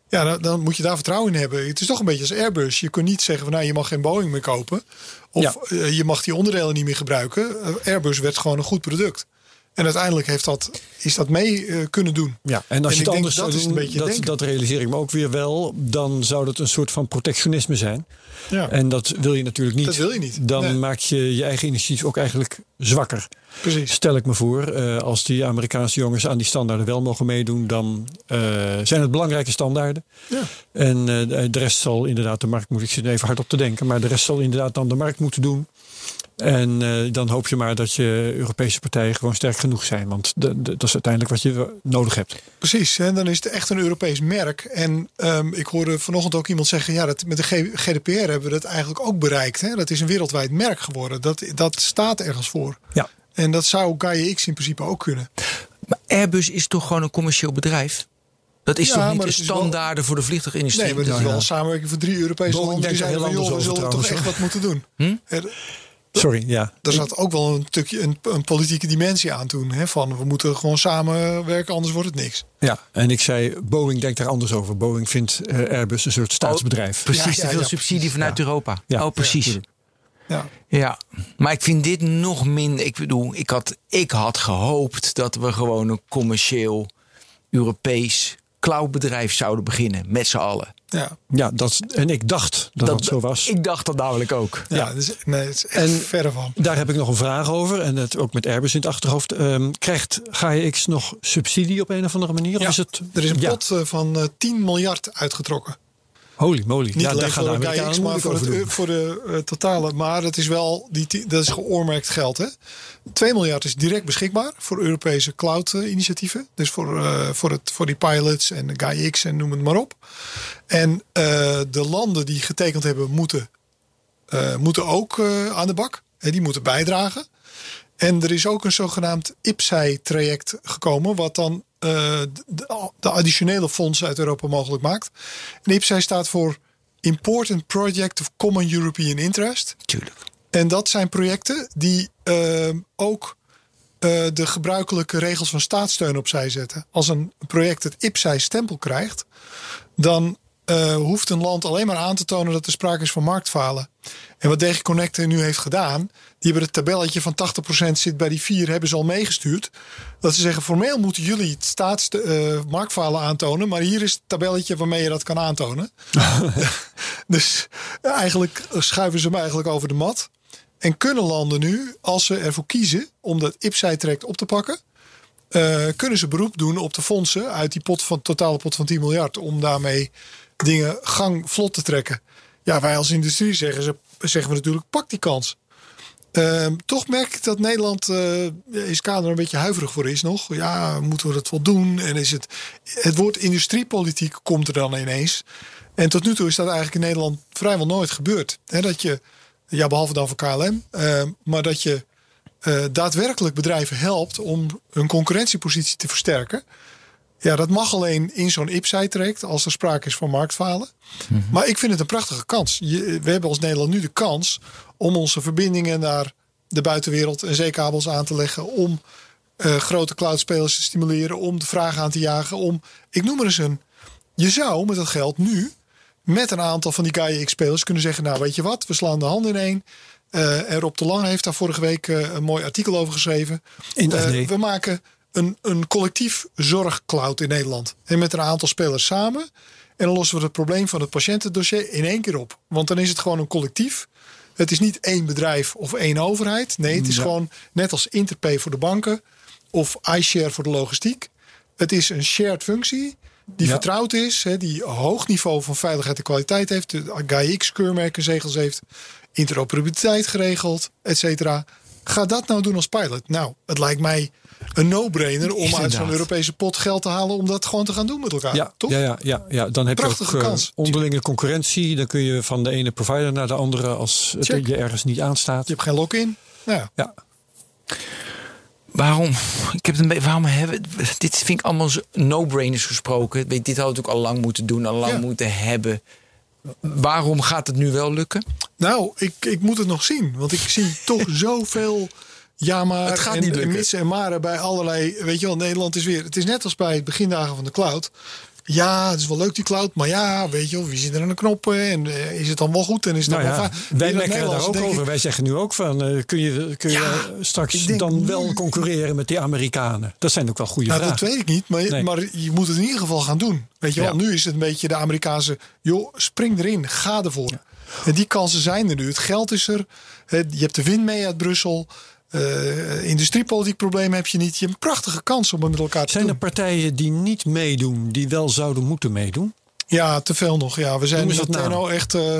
Ja, dan, dan moet je daar vertrouwen in hebben. Het is toch een beetje als Airbus. Je kunt niet zeggen van nou, je mag geen Boeing meer kopen. Of Ja. eh, je mag die onderdelen niet meer gebruiken. Eh, Airbus werd gewoon een goed product. En uiteindelijk heeft dat, is dat mee eh, kunnen doen. Ja, en als En je het anders dat zou is doen, dat, dat realiseer ik me ook weer wel, dan zou dat een soort van protectionisme zijn. Ja. En dat wil je natuurlijk niet. Dat wil je niet. Dan Nee. maak je je eigen initiatief ook eigenlijk zwakker. Precies. Stel ik me voor, eh, als die Amerikaanse jongens aan die standaarden wel mogen meedoen, dan eh, zijn het belangrijke standaarden. Ja. En de rest zal inderdaad de markt moeten, ik zit even hard op te denken, maar de rest zal inderdaad dan de markt moeten doen. En eh, dan hoop je maar dat je Europese partijen gewoon sterk genoeg zijn. Want de- de- dat is uiteindelijk wat je nodig hebt. Precies, en dan is het echt een Europees merk. En ehm, ik hoorde vanochtend ook iemand zeggen: ja, dat, met de G- GDPR hebben we dat eigenlijk ook bereikt. Hè? Dat is een wereldwijd merk geworden. Dat, dat staat ergens voor. Ja. En dat zou Gaia X in principe ook kunnen. Maar Airbus is toch gewoon een commerciële bedrijf? Dat is Ja, toch niet de wel- standaarden voor de vliegtuigindustrie? Nee, maar het is wel een samenwerking voor drie Europese Boeing landen. Die zeiden heel van, joh, we zullen toch echt wat moeten doen. Hm? Er, Sorry, ja. er zat ook wel een stukje een, een politieke dimensie aan toen. Hè, van we moeten gewoon samenwerken, anders wordt het niks. Ja, en ik zei, Boeing denkt daar anders over. Boeing vindt eh, Airbus een soort staatsbedrijf. Precies, Ja, te veel ja, subsidie vanuit Europa. Ja. Oh, precies. Ja, Ja, Ja. maar ik vind dit nog minder. Ik bedoel, ik had, ik had gehoopt dat we gewoon een commercieel Europees cloudbedrijf zouden beginnen. Met z'n allen. Ja. Ja, dat, en ik dacht dat dat, zo was. Ik dacht dat namelijk ook. Ja, Ja. Dus, nee, het is echt En- verre van. Daar heb ik nog een vraag over. En het ook met Airbus in het achterhoofd. Ehm, krijgt GAIX nog subsidie op een of andere manier? Of Ja, is het, er is een pot eh, van eh, 10 miljard uitgetrokken. Holy moly. Niet ja, daar alleen voor de KX, maar voor, het, voor de totale. Maar dat is wel die, dat is geoormerkt geld. Hè? 2 miljard is direct beschikbaar voor Europese cloud-initiatieven. Dus voor, eh, voor, het, voor die pilots en de GAIX en noem het maar op. En eh, de landen die getekend hebben, moeten, eh, moeten ook aan de bak. Hè, die moeten bijdragen. En er is ook een zogenaamd IPSAI-traject gekomen, wat dan de, de additionele fondsen uit Europa mogelijk maakt. En staat voor Important Project of Common European Interest. Tuurlijk. En dat zijn projecten die eh, ook eh, de gebruikelijke regels van staatssteun opzij zetten. Als een project het IPSAI-stempel krijgt, dan eh, hoeft een land alleen maar aan te tonen dat er sprake is van marktfalen. En wat DG Connect nu heeft gedaan, die hebben het tabelletje van 80% zit bij die vier, hebben ze al meegestuurd. Dat ze zeggen, formeel moeten jullie het staats eh, marktfalen aantonen, maar hier is het tabelletje waarmee je dat kan aantonen. dus eigenlijk schuiven ze hem eigenlijk over de mat. En kunnen landen nu, als ze ervoor kiezen om dat IPSAI-traject op te pakken, eh, kunnen ze beroep doen op de fondsen uit die pot van, totale pot van 10 miljard. Om daarmee dingen gang vlot te trekken. Ja, wij als industrie zeggen, ze, zeggen we natuurlijk, pak die kans. Ehm, toch merk ik dat Nederland eh is kader een beetje huiverig voor is nog. Ja, moeten we dat wel doen? En is het, het woord industriepolitiek komt er dan ineens. En tot nu toe is dat eigenlijk in Nederland vrijwel nooit gebeurd. Dat je, ja, behalve dan voor KLM, eh, maar dat je eh, daadwerkelijk bedrijven helpt om hun concurrentiepositie te versterken. Ja, dat mag alleen in zo'n IPSAI-traject als er sprake is van marktfalen. Maar ik vind het een prachtige kans. Je, we hebben als Nederland nu de kans om onze verbindingen naar de buitenwereld en zeekabels aan te leggen. Om uh, grote cloudspelers te stimuleren. Om de vraag aan te jagen. Om, ik noem er eens een. Je zou met dat geld nu met een aantal van die Gaia X-spelers kunnen zeggen... nou, weet je wat, we slaan de handen in één. Uh, en Rob de Lang heeft daar vorige week uh, een mooi artikel over geschreven. In uh, we maken een, een collectief zorgcloud in Nederland. En met een aantal spelers samen. En dan lossen we het probleem van het patiëntendossier in één keer op. Want dan is het gewoon een collectief. Het is niet één bedrijf of één overheid. Nee, het is ja. gewoon net als Interpay voor de banken of iShare voor de logistiek. Het is een shared functie die ja. vertrouwd is, hè, die hoog niveau van veiligheid en kwaliteit heeft, de GAIA-X-keurmerken zegels heeft, interoperabiliteit geregeld, et cetera. Ga dat nou doen als pilot. Nou, het lijkt mij een no-brainer om uit zo'n Europese pot geld te halen om dat gewoon te gaan doen met elkaar. Ja, toch? Ja, ja, ja, ja. dan heb Prachtige je ook uh, kans. onderlinge concurrentie. Dan kun je van de ene provider naar de andere als het je ergens niet aanstaat. Je hebt geen lock-in. Nou ja. Ja. Waarom? Ik heb het een beetje. Waarom hebben dit vind ik allemaal no-brainers gesproken. Weet, dit hadden we ook al lang moeten doen, al lang Ja. moeten hebben. Waarom gaat het nu wel lukken? Nou, ik, ik moet het nog zien. Want ik zie toch zoveel ja maar Het gaat en, niet en lukken. mitsen en maren bij allerlei... Weet je wel, Nederland is weer... Het is net als bij het begindagen van de cloud. Ja, het is wel leuk die cloud. Maar ja, weet je wel, wie zit er aan de knoppen? En eh, is het dan wel goed? En is het Nou dan ja, wel fijn? wij mekkeren daar ook ik, over. Wij zeggen nu ook van, eh, kun je, kun je Ja, straks dan wel concurreren met die Amerikanen? Dat zijn ook wel goede Nou, dat vragen. weet ik niet. Maar, Nee. maar je moet het in ieder geval gaan doen. Weet je wel, Ja. nu is het een beetje de Amerikaanse... joh, spring erin, ga ervoor. En die kansen zijn er nu. Het geld is er. Hè, Je hebt de wind mee uit Brussel. Eh, industriepolitiek probleem heb je niet. Je hebt een prachtige kans om het met elkaar te Zijn er doen. partijen die niet meedoen, die wel zouden moeten meedoen? Ja, te veel nog. Ja, we zijn Noem eens met wat namen. Tenno echt... eh,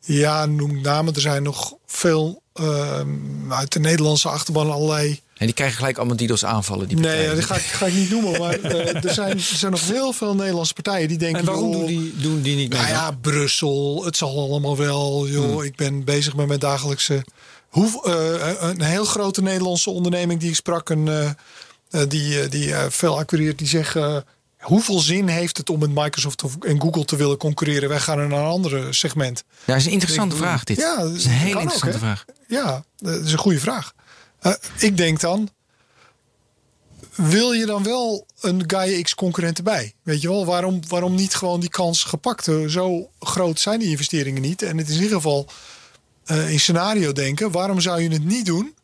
ja, noem namen. Er zijn nog veel ehm, uit de Nederlandse achterban allerlei... En die krijgen gelijk allemaal DDoS aanvallen. Die Nee, partijen. dat ga ik, ga ik niet noemen. Maar eh, er, zijn, er zijn nog heel veel Nederlandse partijen die denken... En waarom joh, doen die, doen die niet mee? Nou ja, Brussel, het zal allemaal wel. Joh, Hmm. Ik ben bezig met mijn dagelijkse. Hoe, eh, een heel grote Nederlandse onderneming die ik sprak, een, eh, eh, die, eh, die eh, veel acquireert, die zegt. eh, Hoeveel zin heeft het om met Microsoft of- en Google te willen concurreren? Wij gaan naar een ander segment. Ja, dat is een interessante vraag dit. Ja, dat is een hele ook, interessante vraag. Ja, dat is een goede vraag. Eh, ik denk dan. Wil je dan wel een Gaia X concurrent erbij? Weet je wel, waarom, waarom niet gewoon die kans gepakt? Eh, Zo groot zijn die investeringen niet. En het is in ieder geval eh, in scenario denken. Waarom zou je het niet doen?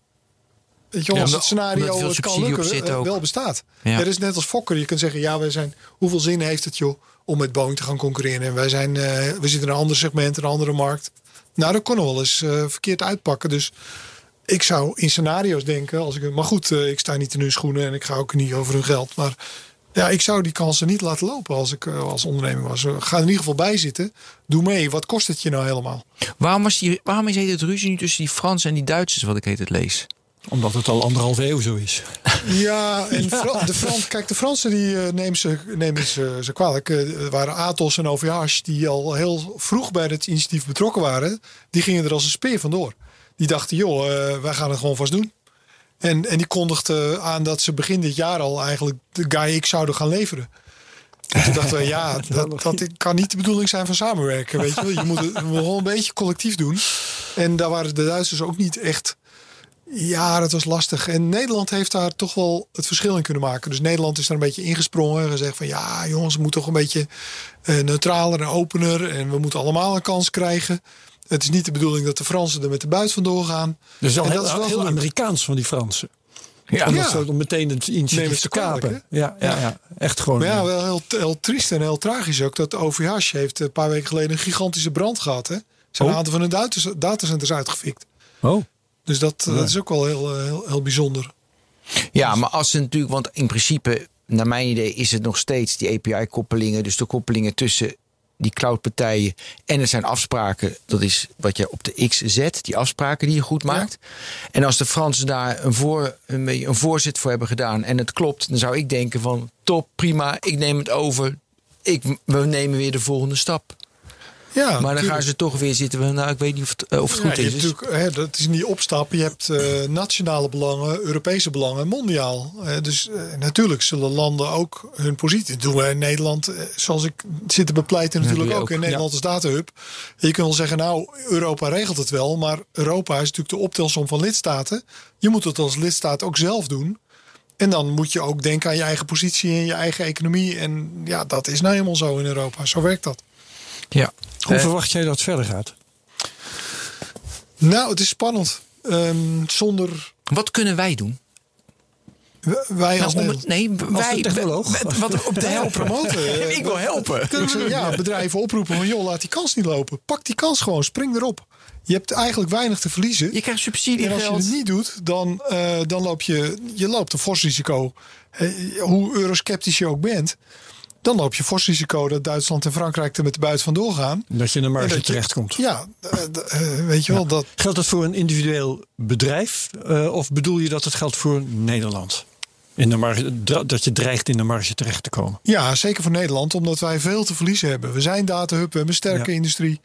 Weet je Ja, als het scenario het kan lukken, eh, wel bestaat. Ja. Er is net als Fokker. Je kunt zeggen, ja, wij zijn, hoeveel zin heeft het joh om met Boeing te gaan concurreren? En wij zijn, eh, we zitten in een ander segment, een andere markt. Nou, dat kon wel eens verkeerd uitpakken. Dus ik zou in scenario's denken. Als ik, maar goed, ik sta niet in hun schoenen en ik ga ook niet over hun geld. Maar ja, ik zou die kansen niet laten lopen als ik eh, als ondernemer was. Eh, Ga er in ieder geval bij zitten. Doe mee. Wat kost het je nou helemaal? Waarom, was die, waarom is heet het ruzie nu tussen die Fransen en die Duitsers, wat ik heet het lees? Omdat het al anderhalve eeuw zo is. Ja, en de Frans, kijk, de Fransen die eh, nemen ze, nemen ze, ze kwalijk. Er waren Athos en OVH die al heel vroeg bij het initiatief betrokken waren. Die gingen er als een speer vandoor. Die dachten, joh, wij gaan het gewoon vast doen. En, en die kondigden aan dat ze begin dit jaar al eigenlijk de Gaia X zouden gaan leveren. En toen dachten we, ja, dat, dat kan niet de bedoeling zijn van samenwerken. Weet je, wel. je moet het wel een beetje collectief doen. En daar waren de Duitsers ook niet echt ja, dat was lastig. En Nederland heeft daar toch wel het verschil in kunnen maken. Dus Nederland is daar een beetje ingesprongen en gezegd van ja, jongens, het moet toch een beetje eh, neutraler en opener. En we moeten allemaal een kans krijgen. Het is niet de bedoeling dat de Fransen er met de buit vandoor gaan. Dus wel En heel, dat is wel heel. Amerikaans van die Fransen. Ja, Om, Ja. dat zo- om meteen het initiatief te kapen. Ja, ja, Ja. echt gewoon. Maar ja, wel heel, heel triest en heel tragisch ook dat OVH heeft een paar weken geleden een gigantische brand gehad. Hè? Zijn Oh. een aantal van hun data- datacenters uitgefikt. Oh, Dus dat, eh, dat is ook wel heel, eh, heel, heel bijzonder. Ja, maar als ze natuurlijk, want in principe, naar mijn idee, is het nog steeds die API-koppelingen, dus de koppelingen tussen die cloudpartijen en er zijn afspraken, dat is wat je op de X zet, die afspraken die je goed maakt. En als de Fransen daar een, voor, een, een voorzet voor hebben gedaan en het klopt, dan zou ik denken van top, prima, ik neem het over, ik, we nemen weer de volgende stap. Ja, maar dan tuurlijk. gaan ze toch weer zitten. Nou, ik weet niet of het, eh, of het Ja, goed is. natuurlijk, hè, dat is niet opstappen. Je hebt eh, nationale belangen, Europese belangen, mondiaal. Eh, dus natuurlijk zullen landen ook hun positie. Doen we in Nederland, zoals ik zit te bepleiten, natuurlijk ook. ook, In Nederland als datahub. Je kunt wel zeggen, nou, Europa regelt het wel. Maar Europa is natuurlijk de optelsom van lidstaten. Je moet het als lidstaat ook zelf doen. En dan moet je ook denken aan je eigen positie en je eigen economie. En ja, dat is nou helemaal zo in Europa. Zo werkt dat. Ja. Hoe Eh, verwacht jij dat het verder gaat? Nou, het is spannend. Ehm, zonder wat kunnen wij doen? wij als Nou, om Nederland- het, nee, wij. technoloog? Met- Wat op te helpen. promoten. ik wil helpen. Kunnen we ja, bedrijven oproepen van joh, laat die kans niet lopen. Pak die kans gewoon, spring erop. Je hebt eigenlijk weinig te verliezen. Je krijgt en als je het niet doet, dan, eh, dan loop je, je loopt een fors risico. Hoe eurosceptisch je ook bent, dan loop je fors risico dat Duitsland en Frankrijk er met de buiten vandoor gaan. Dat je in een En marge dat je- terechtkomt. Ja, eh, eh, weet je wel, dat, Geldt dat voor een individueel bedrijf? eh, of bedoel je dat het geldt voor Nederland? In de marge, dat je dreigt in de marge terecht te komen. ja, zeker voor Nederland, omdat wij veel te verliezen hebben. We zijn datahub, we hebben een sterke Ja. industrie.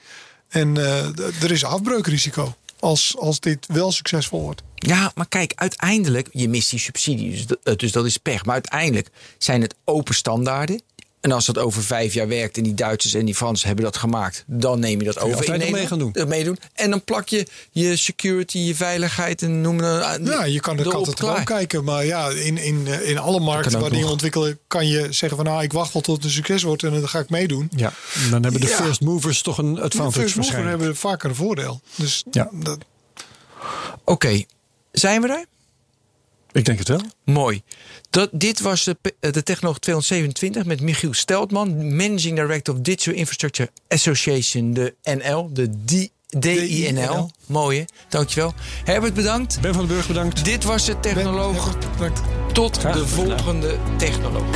En eh, er is afbreukrisico als, als dit wel succesvol wordt. Ja, maar kijk, uiteindelijk, je mist die subsidie, dus dat, dus dat is pech. Maar uiteindelijk zijn het open standaarden. En als dat over vijf jaar werkt en die Duitsers en die Fransen hebben dat gemaakt, dan neem je dat over. altijd in nog mee gaan doen. Meedoen. En dan plak je je security, je veiligheid en noem eh, Ja, je kan de kant het kijken. Maar ja, in, in, eh, in alle markten waar dingen nog. ontwikkelen... kan je zeggen van nou, ik wacht wel tot het een succes wordt... en dan ga ik meedoen. Ja. Dan hebben de Ja. first movers toch een De advantage first mover waarschijnlijk. hebben vaker een voordeel. Dus Ja. dat, Oké, zijn we er? Ik denk het wel. Mooi. Dat, dit was de, de Technoloog 227 met Michiel Steltman, Managing Director of Digital Infrastructure Association, de NL, de D- DINL. Mooi hè? Dankjewel. Herbert, bedankt. Ben van den Burg bedankt. Dit was de Technoloog. Tot Graag de volgende Technoloog.